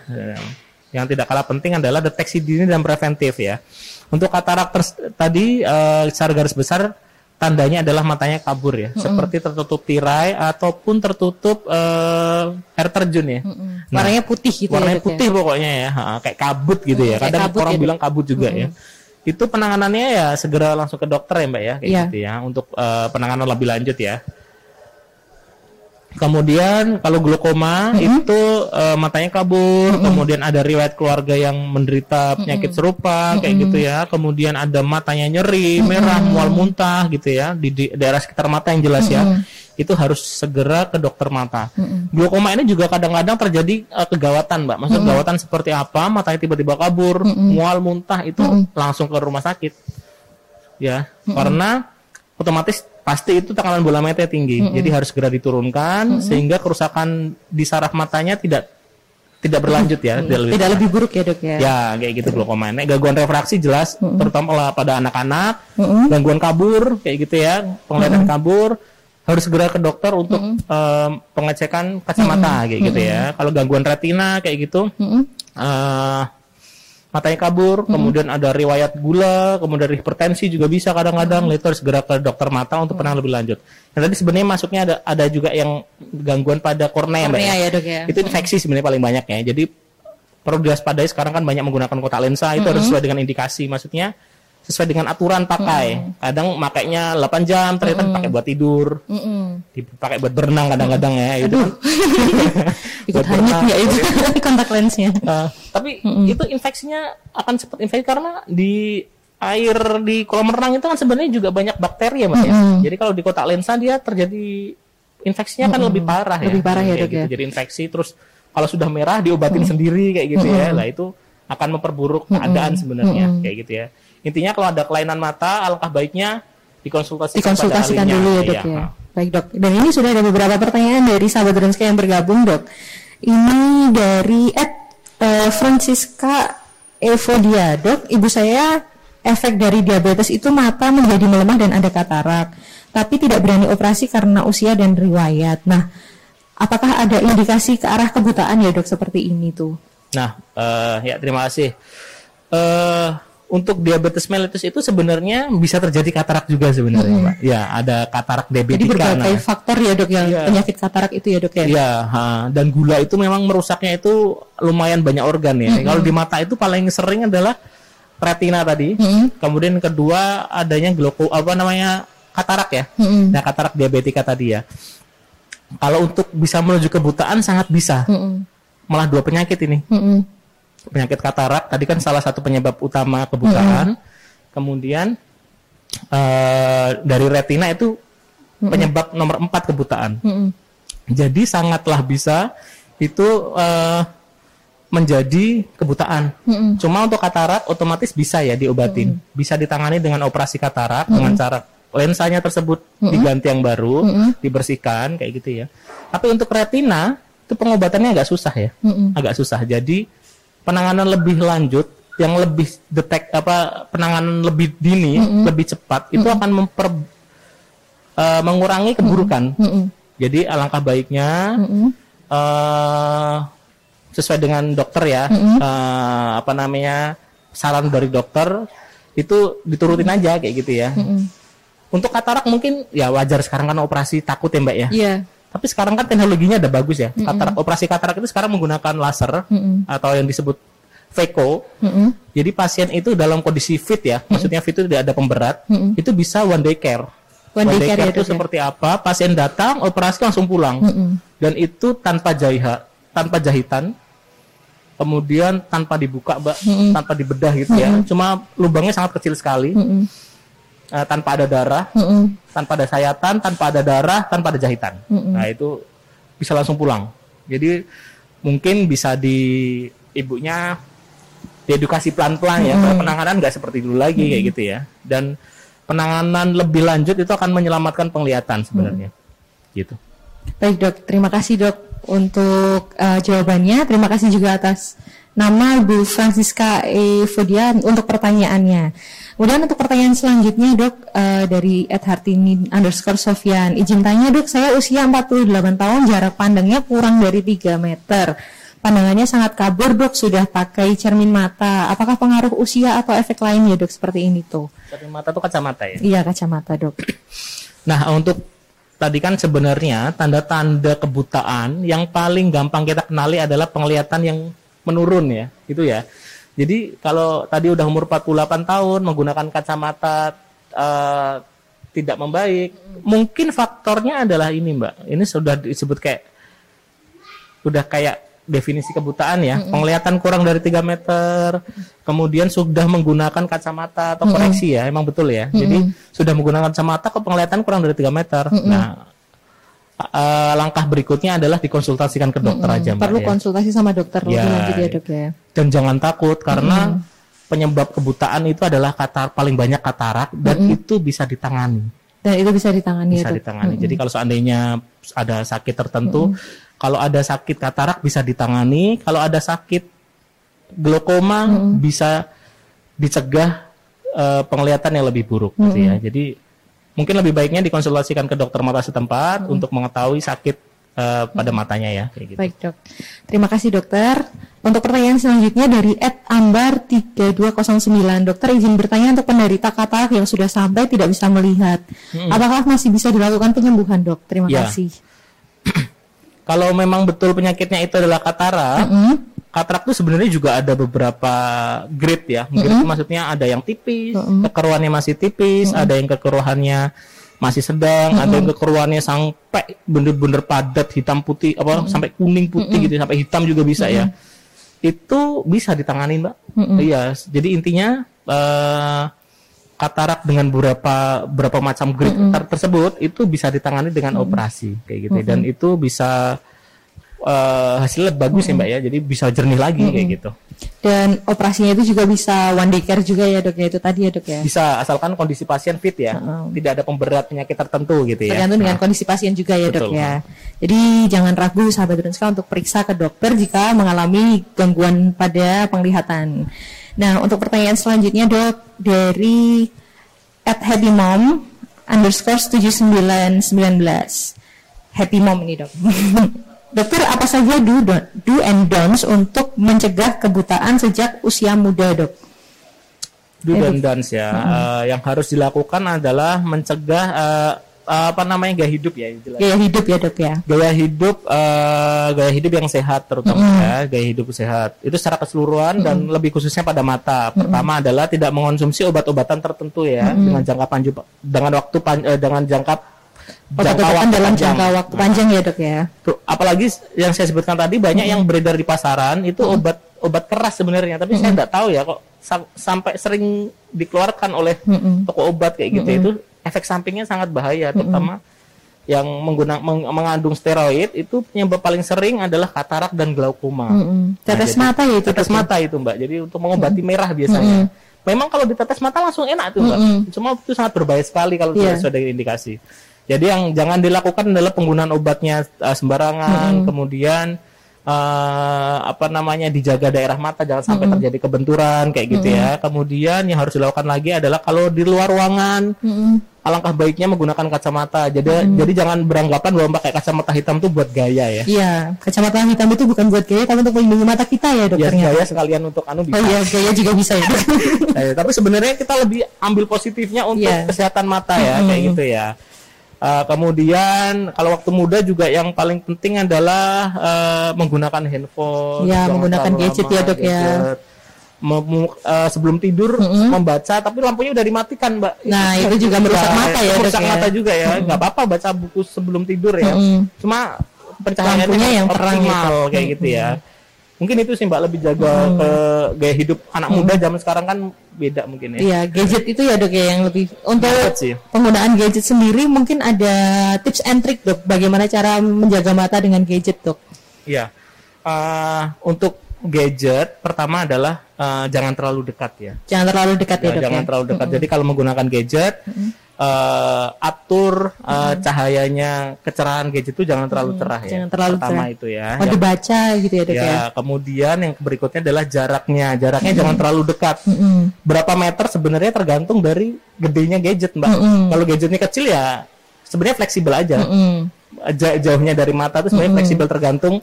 Yang tidak kalah penting adalah deteksi dini dan preventif ya. Untuk katarak tadi eh, secara garis besar tandanya adalah matanya kabur ya, seperti tertutup tirai ataupun tertutup eh, air terjun ya. Nah, Warnanya putih gitu warnanya ya dok ya. putih pokoknya ya, ha, kayak kabut gitu ya. kayak Kadang kabut orang ya, bilang kabut juga ya. Itu penanganannya ya segera langsung ke dokter ya mbak ya, kayak Iya. gitu ya, untuk eh, penanganan lebih lanjut ya. Kemudian kalau glaukoma Mm-hmm. itu eh, matanya kabur, kemudian ada riwayat keluarga yang menderita penyakit Mm-hmm. serupa kayak gitu ya. Kemudian ada matanya nyeri, merah, mual muntah gitu ya di, di daerah sekitar mata yang jelas ya. Itu harus segera ke dokter mata. Glaukoma ini juga kadang-kadang terjadi eh, kegawatan, Mbak. Maksud gawatan seperti apa? Matanya tiba-tiba kabur, mual muntah itu langsung ke rumah sakit. Ya, karena otomatis pasti itu tekanan bola mata tinggi. Jadi harus segera diturunkan sehingga kerusakan di saraf matanya tidak tidak berlanjut ya, tidak lebih Tidak lebih buruk ya dok ya? Ya, kayak gitu glaukoma. Nek gangguan refraksi jelas, terutama lah pada anak-anak, Mm-mm. gangguan kabur kayak gitu ya, penglihatan kabur harus segera ke dokter untuk em, pengecekan kacamata kayak gitu ya. Kalau gangguan retina kayak gitu, Mm-mm. eh, matanya kabur, kemudian ada riwayat gula, kemudian hipertensi juga bisa kadang-kadang, itu harus segera ke dokter mata untuk penanganan lebih lanjut. Nah, tadi sebenarnya masuknya ada ada juga yang gangguan pada kornea, Mbak. Kornea ya. ya dok ya? Itu infeksi sebenarnya paling banyak ya. Jadi perlu diwaspadai sekarang kan banyak menggunakan kotak lensa itu harus sesuai dengan indikasi. Maksudnya sesuai dengan aturan pakai. Kadang makainya 8 jam ternyata dipakai buat tidur, Mm-mm. dipakai buat berenang kadang-kadang ya. Itu. Ikut hanyut nggak itu kontak lensnya? Nah, tapi itu infeksinya akan cepat infeksi karena di air di kolam renang itu kan sebenarnya juga banyak bakteri ya, Mbak ya. Jadi kalau di kotak lensa dia terjadi infeksinya kan lebih parah ya. Lebih parah ya, Dok, gitu. ya. Jadi infeksi terus kalau sudah merah diobatin sendiri kayak gitu ya. Lah itu akan memperburuk keadaan sebenarnya kayak gitu ya. Intinya kalau ada kelainan mata alangkah baiknya dikonsultasikan, Dikonsultasikan pada dulu ya dok ya? Iya. Baik dok. Dan ini sudah ada beberapa pertanyaan dari sahabat Dronska yang bergabung dok. Ini dari Ed eh, Francisca Evodia dok. Ibu saya efek dari diabetes itu mata menjadi melemah dan ada katarak. Tapi tidak berani operasi karena usia dan riwayat. Nah, apakah ada indikasi ke arah kebutaan ya dok seperti ini tuh? Nah, eh, ya terima kasih. Eh, untuk diabetes mellitus itu sebenarnya bisa terjadi katarak juga sebenarnya, Mbak. Ya, ada katarak Jadi diabetika. berbagai Nah, faktor ya dok yang Iya. penyakit katarak itu ya dok ya? Iya, dan gula itu memang merusaknya itu lumayan banyak organ ya. Kalau di mata itu paling sering adalah retina tadi. Mm-mm. Kemudian kedua adanya glauko apa namanya katarak ya. Mm-mm. Nah, katarak diabetika tadi ya. Kalau untuk bisa menuju kebutaan sangat bisa. Mm-mm. Malah dua penyakit ini. Mm-mm. Penyakit katarak tadi kan salah satu penyebab utama kebutaan. Kemudian eh, dari retina itu penyebab nomor empat kebutaan. Mm-mm. Jadi sangatlah bisa itu eh, menjadi kebutaan. Mm-mm. Cuma untuk katarak otomatis bisa ya diobatin. Bisa ditangani dengan operasi katarak dengan cara lensanya tersebut diganti yang baru, dibersihkan kayak gitu ya. Tapi untuk retina itu pengobatannya agak susah ya. Mm-mm. Agak susah. Jadi penanganan lebih lanjut yang lebih detek apa penanganan lebih dini, lebih cepat itu akan memper eh, mengurangi keburukan. Mm-mm. Jadi alangkah baiknya Mm-mm. eh sesuai dengan dokter ya, eh, apa namanya saran dari dokter itu diturutin aja kayak gitu ya. Untuk katarak mungkin ya wajar sekarang kan operasi takut ya mbak ya. Iya. Tapi sekarang kan teknologinya ada bagus ya. Katarak operasi katarak itu sekarang menggunakan laser Mm-mm. atau yang disebut VECO. Mm-mm. Jadi pasien itu dalam kondisi fit ya, maksudnya fit itu tidak ada pemberat, Mm-mm. itu bisa one day care. One day care ya, itu Dok, ya? seperti apa? Pasien datang, operasi langsung pulang. Mm-mm. Dan itu tanpa jahitan, tanpa jahitan. Kemudian tanpa dibuka, Mbak, tanpa dibedah gitu ya. Cuma lubangnya sangat kecil sekali. Mm-mm. Eh, tanpa ada darah, Mm-mm. tanpa ada sayatan, tanpa ada darah, tanpa ada jahitan. Nah, itu bisa langsung pulang. Jadi mungkin bisa di ibunya diedukasi pelan-pelan ya. Kalau penanganan nggak seperti dulu lagi kayak gitu ya. Dan penanganan lebih lanjut itu akan menyelamatkan penglihatan sebenarnya. Gitu. Baik dok, terima kasih dok untuk eh, jawabannya. Terima kasih juga atas nama Ibu Francisca E. Fodia untuk pertanyaannya. Kemudian untuk pertanyaan selanjutnya dok eh, dari Ed Hartini underscore Sofian. Izin tanya dok, saya usia 48 tahun, jarak pandangnya kurang dari 3 meter. Pandangannya sangat kabur dok, sudah pakai cermin mata. Apakah pengaruh usia atau efek lain ya dok seperti ini tuh? Cermin mata tuh kacamata ya. Iya kacamata dok. Nah, untuk tadi kan sebenarnya tanda-tanda kebutaan yang paling gampang kita kenali adalah penglihatan yang menurun ya, gitu ya. Jadi kalau tadi udah umur 48 tahun menggunakan kacamata eh, tidak membaik. Mungkin faktornya adalah ini, Mbak. Ini sudah disebut kayak udah kayak definisi kebutaan ya. Mm -hmm. Penglihatan kurang dari 3 meter, kemudian sudah menggunakan kacamata atau koreksi mm -hmm. ya, emang betul ya. Mm -hmm. Jadi sudah menggunakan kacamata kok penglihatan kurang dari 3 meter. Mm -hmm. Nah, uh, langkah berikutnya adalah dikonsultasikan ke dokter mm -hmm. aja Mbak. Perlu ya. konsultasi sama dokter ya, lanjut ya, Dok ya. Dan jangan takut karena mm -hmm. penyebab kebutaan itu adalah katar paling banyak katarak dan mm -hmm. itu bisa ditangani. Dan itu bisa ditangani bisa ya, ditangani. Mm -hmm. Jadi kalau seandainya ada sakit tertentu mm -hmm kalau ada sakit katarak bisa ditangani, kalau ada sakit glaukoma hmm. bisa dicegah uh, penglihatan yang lebih buruk hmm. gitu ya. Jadi mungkin lebih baiknya dikonsultasikan ke dokter mata setempat hmm. untuk mengetahui sakit uh, pada matanya ya kayak gitu. Baik, Dok. Terima kasih, Dokter. Untuk pertanyaan selanjutnya dari Ed Ambar 3209. Dokter izin bertanya untuk penderita katarak yang sudah sampai tidak bisa melihat. Hmm. Apakah masih bisa dilakukan penyembuhan, Dok? Terima ya. kasih. kalau memang betul penyakitnya itu adalah katarak, mm -hmm. Katarak itu sebenarnya juga ada beberapa grade ya. Grade mm -hmm. maksudnya ada yang tipis, mm -hmm. kekeruannya masih tipis, mm -hmm. ada yang kekeruannya masih sedang, mm -hmm. ada yang kekeruannya sampai bener-bener padat hitam putih apa mm -hmm. sampai kuning putih mm -hmm. gitu, sampai hitam juga bisa mm -hmm. ya. Itu bisa ditangani, Mbak. Mm -hmm. Iya, jadi intinya uh, katarak dengan beberapa berapa macam grade mm -hmm. tersebut itu bisa ditangani dengan mm -hmm. operasi kayak gitu mm -hmm. dan itu bisa uh, hasilnya bagus mm -hmm. ya mbak ya jadi bisa jernih lagi mm -hmm. kayak gitu dan operasinya itu juga bisa one day care juga ya dok ya itu tadi ya dok ya bisa asalkan kondisi pasien fit ya mm -hmm. tidak ada pemberat penyakit tertentu gitu ya tergantung dengan nah. kondisi pasien juga ya Betul. dok ya jadi jangan ragu sahabat Drunska untuk periksa ke dokter jika mengalami gangguan pada penglihatan Nah, untuk pertanyaan selanjutnya dok dari at happy mom underscore 7919 happy mom ini dok. Dokter, apa saja do, do and don'ts untuk mencegah kebutaan sejak usia muda, dok? Do dan don'ts ya. -hmm. uh, yang harus dilakukan adalah mencegah uh, apa namanya gaya hidup ya jelas. Gaya hidup ya dok ya. Gaya hidup uh, gaya hidup yang sehat terutama mm. ya gaya hidup sehat itu secara keseluruhan mm. dan lebih khususnya pada mata. Pertama mm. adalah tidak mengonsumsi obat-obatan tertentu ya mm. dengan jangka panjang dengan waktu pan, dengan jangka jangka waktu dalam panjang. jangka waktu panjang ya dok ya. Tuh, apalagi yang saya sebutkan tadi banyak mm. yang beredar di pasaran itu mm. obat obat keras sebenarnya tapi mm. saya tidak tahu ya kok sam sampai sering dikeluarkan oleh mm. toko obat kayak gitu mm. itu efek sampingnya sangat bahaya terutama -hmm. yang menggunakan meng, mengandung steroid itu penyebab paling sering adalah katarak dan glaukoma. Mm -hmm. Tetes nah, mata ya itu. Tetes mata itu Mbak. Jadi untuk mengobati mm -hmm. merah biasanya. Mm -hmm. Memang kalau ditetes mata langsung enak tuh Mbak. Mm -hmm. Cuma itu sangat berbahaya sekali kalau yeah. tidak sesuai dengan indikasi. Jadi yang jangan dilakukan adalah penggunaan obatnya uh, sembarangan, mm -hmm. kemudian uh, apa namanya dijaga daerah mata jangan sampai mm -hmm. terjadi kebenturan kayak gitu mm -hmm. ya. Kemudian yang harus dilakukan lagi adalah kalau di luar ruangan mm -hmm. alangkah baiknya menggunakan kacamata. Jadi mm -hmm. jadi jangan beranggapan bahwa pakai kacamata hitam itu buat gaya ya. Iya, kacamata hitam itu bukan buat gaya tapi untuk melindungi mata kita ya dokternya. Ya, gaya sekalian untuk anu bisa. Oh iya, gaya juga bisa ya. nah, ya tapi sebenarnya kita lebih ambil positifnya untuk yeah. kesehatan mata ya mm -hmm. kayak gitu ya. Uh, kemudian kalau waktu muda juga yang paling penting adalah uh, menggunakan handphone. Ya, menggunakan gadget lama, ya dok ya. Mem uh, sebelum tidur mm -hmm. membaca, tapi lampunya udah dimatikan, mbak. Nah itu juga merusak mata ya. Merusak mata ya. juga ya. Mm -hmm. apa-apa baca buku sebelum tidur ya. Mm -hmm. Cuma pencahayaannya yang terang gitu. kayak gitu ya mungkin itu sih mbak lebih jaga hmm. ke gaya hidup anak hmm. muda zaman sekarang kan beda mungkin ya iya gadget itu ya dok ya yang lebih untuk sih. penggunaan gadget sendiri mungkin ada tips and trick dok bagaimana cara menjaga mata dengan gadget dok iya uh, untuk gadget pertama adalah uh, jangan terlalu dekat ya jangan terlalu dekat ya, ya dok jangan ya? terlalu dekat -hmm. jadi kalau menggunakan gadget -hmm uh, atur uh, hmm. cahayanya kecerahan gadget itu jangan terlalu cerah hmm, ya. Jangan terlalu Pertama cerah. itu ya. Oh, dibaca gitu ya, Dok ya. ya. kemudian yang berikutnya adalah jaraknya. Jaraknya hmm. jangan terlalu dekat. Hmm. Berapa meter sebenarnya tergantung dari gedenya gadget, Mbak. Hmm. Kalau gadgetnya kecil ya sebenarnya fleksibel aja. Hmm. Jauhnya dari mata itu sebenarnya hmm. fleksibel tergantung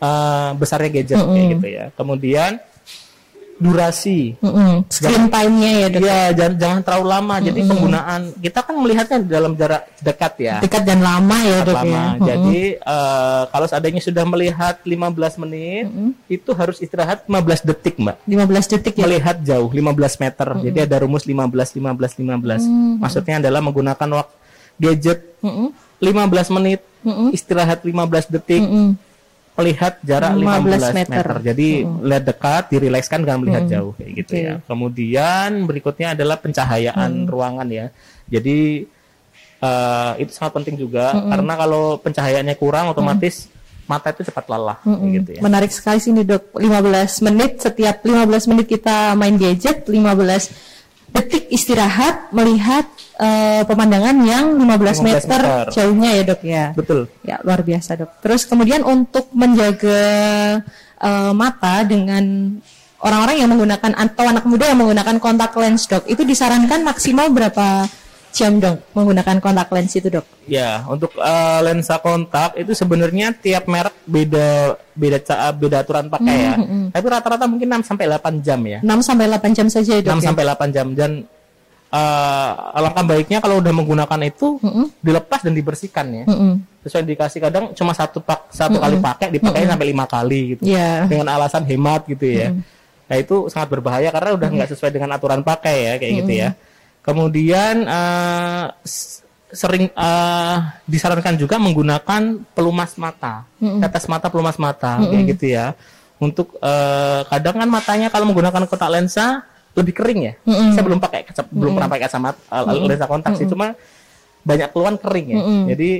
uh, besarnya gadget hmm. kayak gitu ya. Kemudian durasi. Mm-mm. Screen time-nya ya dok. Iya, jangan, jangan terlalu lama. Jadi penggunaan kita kan melihatnya dalam jarak dekat ya. Dekat dan lama ya dok lama. ya. Mm-mm. Jadi eh, kalau seandainya sudah melihat 15 menit, itu harus istirahat 15 detik, Mbak. 15 detik ya. Melihat jauh 15 meter. Jadi ada rumus 15 15 15. Maksudnya adalah menggunakan waktu gadget Mm-mm. 15 menit, istirahat 15 detik, Mm-mm. Melihat jarak 15 15, meter. meter. Jadi lihat dekat, dirilekskan dengan melihat jauh kayak gitu Oke. ya. Kemudian berikutnya adalah pencahayaan ruangan ya. Jadi eh, itu sangat penting juga karena kalau pencahayaannya kurang otomatis mata itu cepat lelah kayak gitu ya. Menarik sekali sih ini dok. 15 menit setiap 15 menit kita main gadget, 15 detik istirahat melihat eh, pemandangan yang 15, 15 meter, meter. jauhnya ya dok ya. Betul. Ya luar biasa dok. Terus kemudian untuk menjaga eh, mata dengan orang-orang yang menggunakan atau anak muda yang menggunakan kontak lens dok, itu disarankan maksimal berapa jam dok menggunakan kontak lens itu dok? Ya, untuk eh, lensa kontak itu sebenarnya tiap merek beda beda beda aturan pakai ya. Tapi rata-rata mungkin 6 sampai 8 jam ya. 6 sampai 8 jam saja ya dok 6 ya? sampai 8 jam dan eh, alangkah baiknya kalau udah menggunakan itu dilepas dan dibersihkan ya. Mm-mm. Sesuai indikasi kadang cuma satu pak satu kali pakai dipakai sampai lima kali gitu. Iya. Dengan alasan hemat gitu ya. Nah, itu sangat berbahaya karena udah nggak sesuai dengan aturan pakai ya kayak gitu ya. Kemudian s- sering eh, disarankan juga menggunakan pelumas mata, tetes mata pelumas mata kayak gitu ya. Untuk eh, kadang kan matanya kalau menggunakan kotak lensa lebih kering ya. Saya belum pakai belum pernah pakai kacamata eh, lensa kontak sih, cuma banyak keluhan kering ya. Jadi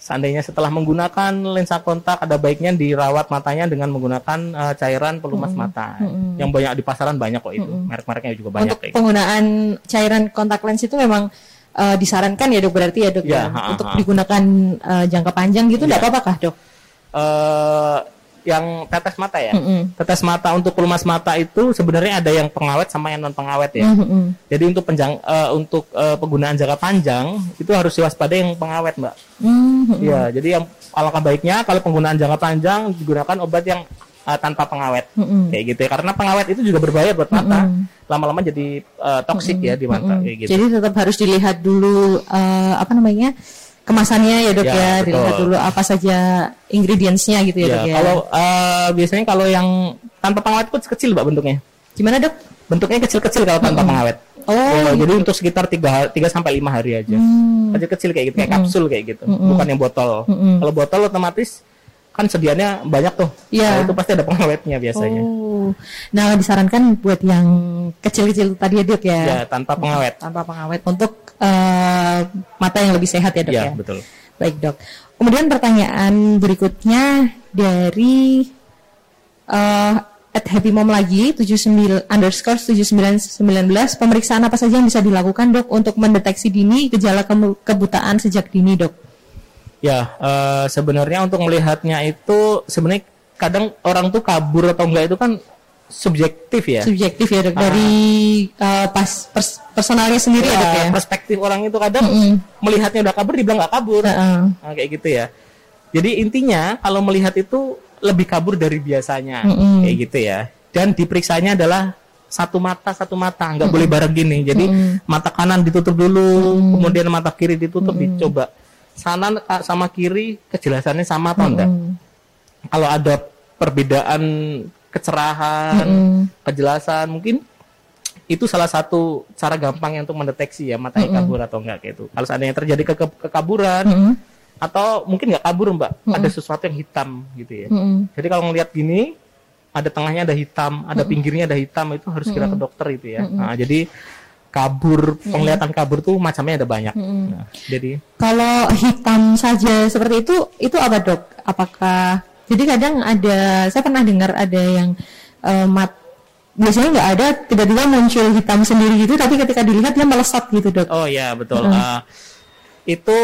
seandainya setelah menggunakan lensa kontak ada baiknya dirawat matanya dengan menggunakan eh, cairan pelumas mata. Yang banyak di pasaran banyak kok itu. Merek-mereknya juga banyak untuk kayak gitu. penggunaan cairan kontak lens itu memang eh, disarankan ya dok berarti ya dok Ya, ya, ha, untuk ha. digunakan eh, jangka panjang gitu tidak Ya. apa-apa kah dok? eh yang tetes mata ya. Mm-mm. Tetes mata untuk pelumas mata itu sebenarnya ada yang pengawet sama yang non pengawet ya. Mm-mm. Jadi untuk penjang eh, untuk eh, penggunaan jangka panjang itu harus diwaspadai yang pengawet, Mbak. Mm-mm. Iya, jadi yang alangkah baiknya kalau penggunaan jangka panjang digunakan obat yang eh, tanpa pengawet. Mm-mm. Kayak gitu ya. Karena pengawet itu juga berbahaya buat mata. Lama-lama jadi eh, toksik ya di mata kayak gitu. Jadi tetap harus dilihat dulu eh, apa namanya kemasannya ya dok Ya, ya, betul. dilihat dulu apa saja ingredientsnya gitu ya, Ya, dok ya. kalau eh, biasanya kalau yang tanpa pengawet itu kecil, Mbak bentuknya. Gimana dok? Bentuknya kecil-kecil kalau tanpa pengawet. Oh, Ya, jadi untuk sekitar 3 3 sampai 5 hari aja. Hmm. Kecil-kecil kayak gitu, kayak kapsul kayak gitu. Bukan yang botol. Kalau botol otomatis kan sediaannya banyak tuh. Iya. Nah, itu pasti ada pengawetnya biasanya. Oh, nah disarankan buat yang kecil-kecil tadi ya dok ya, Ya, tanpa pengawet. tanpa pengawet untuk eh, mata yang lebih sehat ya dok Ya, ya. betul. Baik dok. Kemudian pertanyaan berikutnya dari eh at Happy Mom lagi 79 underscore 7919 pemeriksaan apa saja yang bisa dilakukan dok untuk mendeteksi dini gejala kebutaan sejak dini dok? Ya, eh, sebenarnya untuk melihatnya itu sebenarnya kadang orang tuh kabur atau enggak itu kan subjektif ya. Subjektif ya dok dari eh, pas pers- personalnya sendiri ya, dok ya. Perspektif orang itu kadang melihatnya udah kabur dibilang nggak kabur. Heeh. Nah, kayak gitu ya. Jadi intinya kalau melihat itu lebih kabur dari biasanya, kayak gitu ya. Dan diperiksanya adalah satu mata satu mata, nggak boleh bareng gini. Jadi mata kanan ditutup dulu, kemudian mata kiri ditutup, dicoba. Sana ka- sama kiri kejelasannya sama atau enggak? Kalau ada perbedaan kecerahan, kejelasan, mungkin itu salah satu cara gampang untuk mendeteksi ya matanya kabur atau enggak kayak itu. Kalau seandainya terjadi ke- kekaburan Mm-mm. atau mungkin nggak kabur mbak, ada sesuatu yang hitam gitu ya. Mm-mm. Jadi kalau ngelihat gini, ada tengahnya ada hitam, ada pinggirnya ada hitam itu harus kira ke dokter itu ya. Nah, jadi kabur penglihatan kabur tuh macamnya ada banyak. Nah, jadi Kalau hitam saja seperti itu, itu apa dok? Apakah jadi kadang ada, saya pernah dengar ada yang eh, mat biasanya nggak ada, tiba-tiba muncul hitam sendiri gitu, tapi ketika dilihat dia melesat gitu dok. oh ya betul. Ah, itu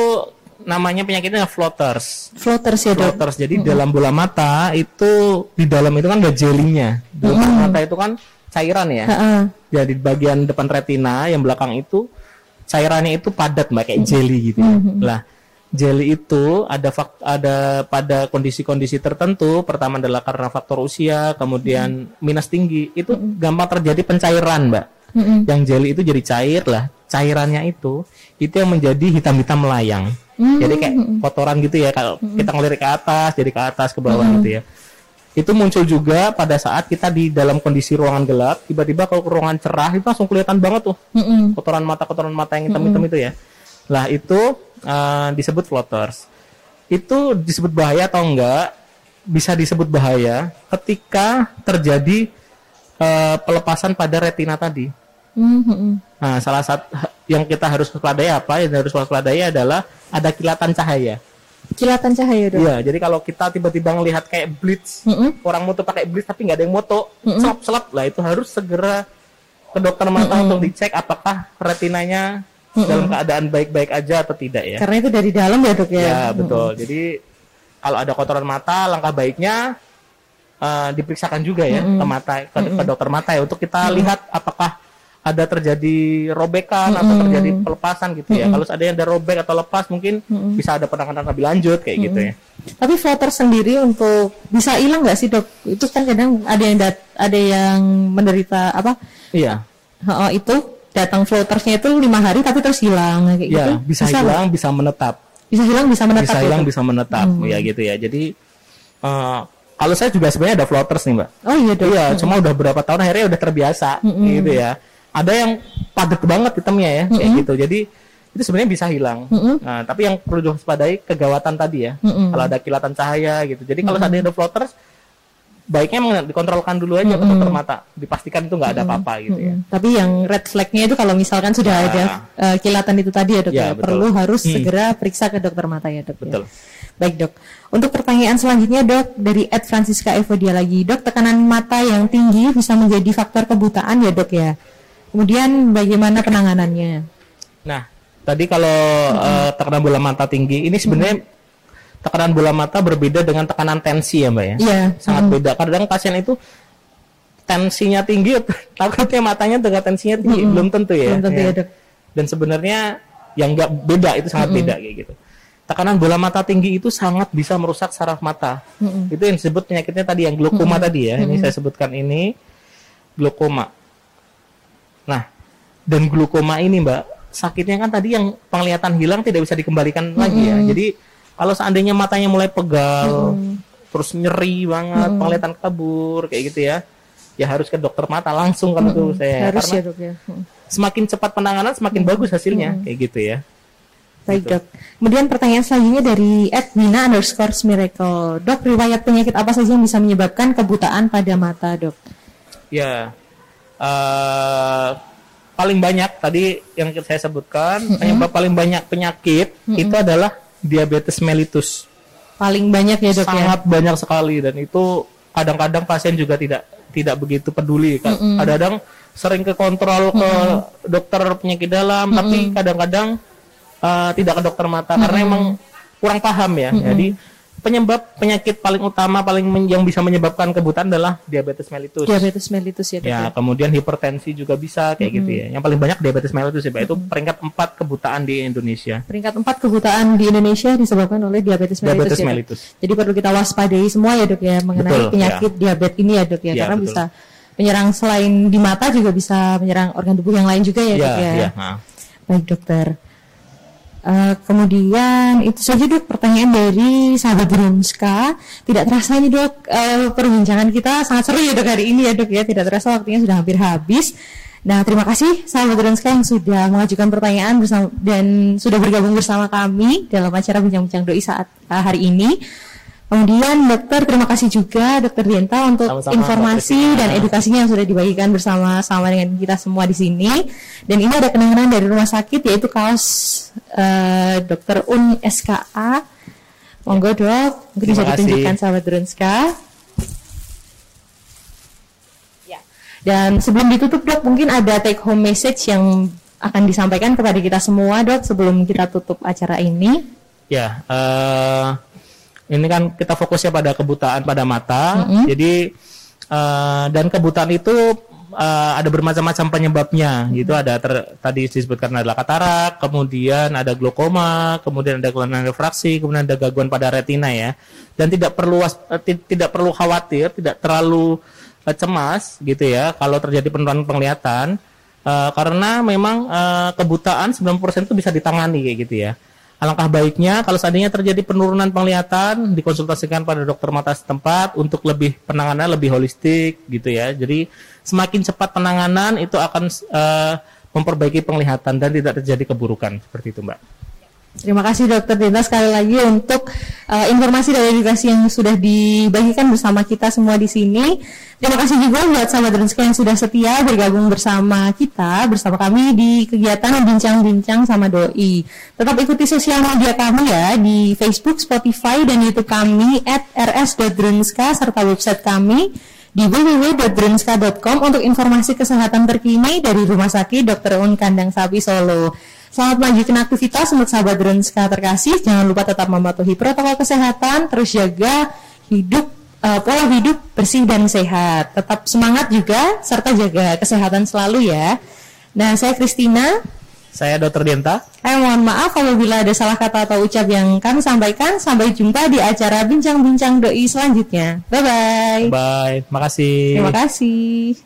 namanya penyakitnya floaters. Floaters ya dok. Floaters. Jadi dalam bola mata itu di dalam itu kan ada jelinya. Dalam bola mata itu kan cairan ya. Heeh. Jadi di bagian depan retina yang belakang itu cairannya itu padat mbak kayak jelly gitu ya. Lah jelly itu ada fak ada pada kondisi-kondisi tertentu. Pertama adalah karena faktor usia kemudian minus tinggi. Itu gampang terjadi pencairan mbak. Mm-mm. yang jelly itu jadi cair lah. Cairannya itu itu yang menjadi hitam-hitam melayang Mm. jadi kayak kotoran gitu ya kalau kita ngelirik ke atas jadi ke atas ke bawah gitu ya itu muncul juga pada saat kita di dalam kondisi ruangan gelap tiba-tiba kalau ke ruangan cerah itu langsung kelihatan banget tuh Mm-mm. kotoran mata kotoran mata yang hitam-hitam itu ya. Lah itu eh, disebut floaters. Itu disebut bahaya atau enggak? Bisa disebut bahaya ketika terjadi eh, pelepasan pada retina tadi. Mm-mm. Nah, salah satu yang kita harus waspadai apa? Yang harus waspadai adalah ada kilatan cahaya. Kilatan cahaya dok. Iya, jadi kalau kita tiba-tiba melihat kayak blitz, Mm-mm. orang moto pakai blitz tapi nggak ada yang moto, Mm-mm. selap-selap lah itu harus segera ke dokter mata untuk dicek apakah retinanya dalam keadaan baik-baik aja atau tidak ya. Karena itu dari dalam ya dok ya. Ya betul. Jadi kalau ada kotoran mata, langkah baiknya eh, diperiksakan juga ya ke mata ke, ke dokter mata ya untuk kita lihat apakah ada terjadi robekan atau terjadi pelepasan gitu ya. Kalau seandainya ada robek atau lepas mungkin bisa ada penanganan lebih lanjut kayak gitu ya. Tapi floater sendiri untuk bisa hilang nggak sih dok? Itu kan kadang ada yang dat- ada yang menderita apa? Iya. Oh, itu datang floatersnya itu lima hari tapi terus hilang kayak gitu. Ya, bisa nggak? hilang, bisa menetap. Bisa hilang, bisa menetap. Bisa hilang, bisa menetap. Ya gitu ya. Jadi eh, kalau saya juga sebenarnya ada floaters nih, Mbak. Oh iya dok. Iya, cuma udah berapa tahun akhirnya udah terbiasa gitu ya. Ada yang padat banget hitamnya ya, kayak gitu. Jadi itu sebenarnya bisa hilang. Nah, tapi yang perlu diwaspadai kegawatan tadi ya. Kalau ada kilatan cahaya gitu. Jadi kalau seandainya ada floaters baiknya dikontrolkan dulu aja ke dokter mata, dipastikan itu nggak ada apa-apa gitu ya. Tapi yang red flagnya itu kalau misalkan sudah Ya. ada eh, kilatan itu tadi ya dok Ya, ya, perlu harus Hmm. segera periksa ke dokter mata ya dok. ya. Betul. Baik dok. Untuk pertanyaan selanjutnya dok dari Ed Francisca Evodia lagi dok tekanan mata yang tinggi bisa menjadi faktor kebutaan ya dok ya. Kemudian bagaimana penanganannya? Nah, tadi kalau eh, tekanan bola mata tinggi ini sebenarnya tekanan bola mata berbeda dengan tekanan tensi ya, Mbak ya. Iya. Sangat beda. Kadang pasien itu tensinya tinggi, takutnya matanya dengan tensinya tinggi, belum tentu ya. Belum tentu ya, Dok. Dan sebenarnya yang enggak beda itu sangat beda kayak gitu. Tekanan bola mata tinggi itu sangat bisa merusak saraf mata. Itu yang disebut penyakitnya tadi yang glaukoma tadi ya. Ini saya sebutkan ini glaukoma. Nah, dan glaukoma ini Mbak, sakitnya kan tadi yang penglihatan hilang tidak bisa dikembalikan lagi ya. Jadi kalau seandainya matanya mulai pegal, terus nyeri banget, penglihatan kabur kayak gitu ya. Ya harus ke dokter mata langsung kalau itu saya Harus karena ya dok ya. Mm. semakin cepat penanganan semakin bagus hasilnya kayak gitu ya. Baik dok. Kemudian pertanyaan selanjutnya dari Edwina underscore miracle. Dok, riwayat penyakit apa saja yang bisa menyebabkan kebutaan pada mata dok? Ya, eh paling banyak tadi yang saya sebutkan penyebab paling banyak penyakit itu adalah diabetes mellitus. Paling banyak ya dok ya? Sangat banyak sekali dan itu kadang-kadang pasien juga tidak tidak begitu peduli. Ka- Kadang-kadang sering ke kontrol ke dokter penyakit dalam, tapi kadang-kadang eh, tidak ke dokter mata karena emang kurang paham ya. Jadi penyebab penyakit paling utama paling men- yang bisa menyebabkan kebutaan adalah diabetes mellitus. Diabetes mellitus ya dok Ya, ya? kemudian hipertensi juga bisa kayak gitu ya. Yang paling banyak diabetes mellitus ya, Pak. Itu peringkat 4 kebutaan di Indonesia. Peringkat empat kebutaan di Indonesia disebabkan oleh diabetes mellitus Diabetes ya, mellitus. Jadi perlu kita waspadai semua ya dok ya mengenai Betul, penyakit diabetes ini ya dok ya, Ya, karena betul. bisa menyerang selain di mata juga bisa menyerang organ tubuh yang lain juga ya, Ya, dok ya. ya. Nah. Baik dokter. Eh, kemudian itu saja dok pertanyaan dari sahabat Bronska. Tidak terasa ini dok eh, perbincangan kita sangat seru ya dok hari ini ya dok ya. Tidak terasa waktunya sudah hampir habis. Nah terima kasih sahabat Bronska yang sudah mengajukan pertanyaan bersama dan sudah bergabung bersama kami dalam acara bincang-bincang doi saat eh, hari ini. Kemudian dokter terima kasih juga dokter Dienta untuk Sama-sama, informasi dan edukasinya yang sudah dibagikan bersama sama dengan kita semua di sini. Dan ini ada kenangan dari rumah sakit yaitu kaos eh, Dokter Un SKA. Monggo dok, mungkin bisa ditunjukkan sahabat Drunska. Ya. Dan sebelum ditutup dok, mungkin ada take home message yang akan disampaikan kepada kita semua dok sebelum kita tutup acara ini. Ya, eh ini kan kita fokusnya pada kebutaan pada mata. Jadi eh, dan kebutaan itu uh, ada bermacam-macam penyebabnya gitu. Ada ter, tadi disebutkan adalah katarak kemudian ada glaukoma kemudian ada kelainan refraksi kemudian ada gangguan pada retina ya. Dan tidak perlu uh, tidak perlu khawatir tidak terlalu uh, cemas gitu ya kalau terjadi penurunan penglihatan. Uh, karena memang uh, kebutaan 90% itu bisa ditangani kayak gitu ya Alangkah baiknya kalau seandainya terjadi penurunan penglihatan dikonsultasikan pada dokter mata setempat untuk lebih penanganan lebih holistik gitu ya. Jadi semakin cepat penanganan itu akan uh, memperbaiki penglihatan dan tidak terjadi keburukan seperti itu, Mbak. Terima kasih Dokter Dita sekali lagi untuk uh, informasi dan edukasi yang sudah dibagikan bersama kita semua di sini. Terima kasih juga buat sahabat Drenska yang sudah setia bergabung bersama kita, bersama kami di kegiatan Bincang-Bincang sama Doi. Tetap ikuti sosial media kami ya di Facebook, Spotify, dan YouTube kami at rs.drenska serta website kami di www.drenska.com untuk informasi kesehatan terkini dari Rumah Sakit Dr. Un Kandang Sapi Solo. Selamat melanjutkan aktivitas untuk sahabat Drenska terkasih. Jangan lupa tetap mematuhi protokol kesehatan, terus jaga hidup uh, pola hidup bersih dan sehat. Tetap semangat juga serta jaga kesehatan selalu ya. Nah, saya Kristina. Saya Dr. Denta. Eh, mohon maaf apabila ada salah kata atau ucap yang kami sampaikan. Sampai jumpa di acara bincang-bincang doi selanjutnya. Bye bye. Bye. Makasih. Terima kasih.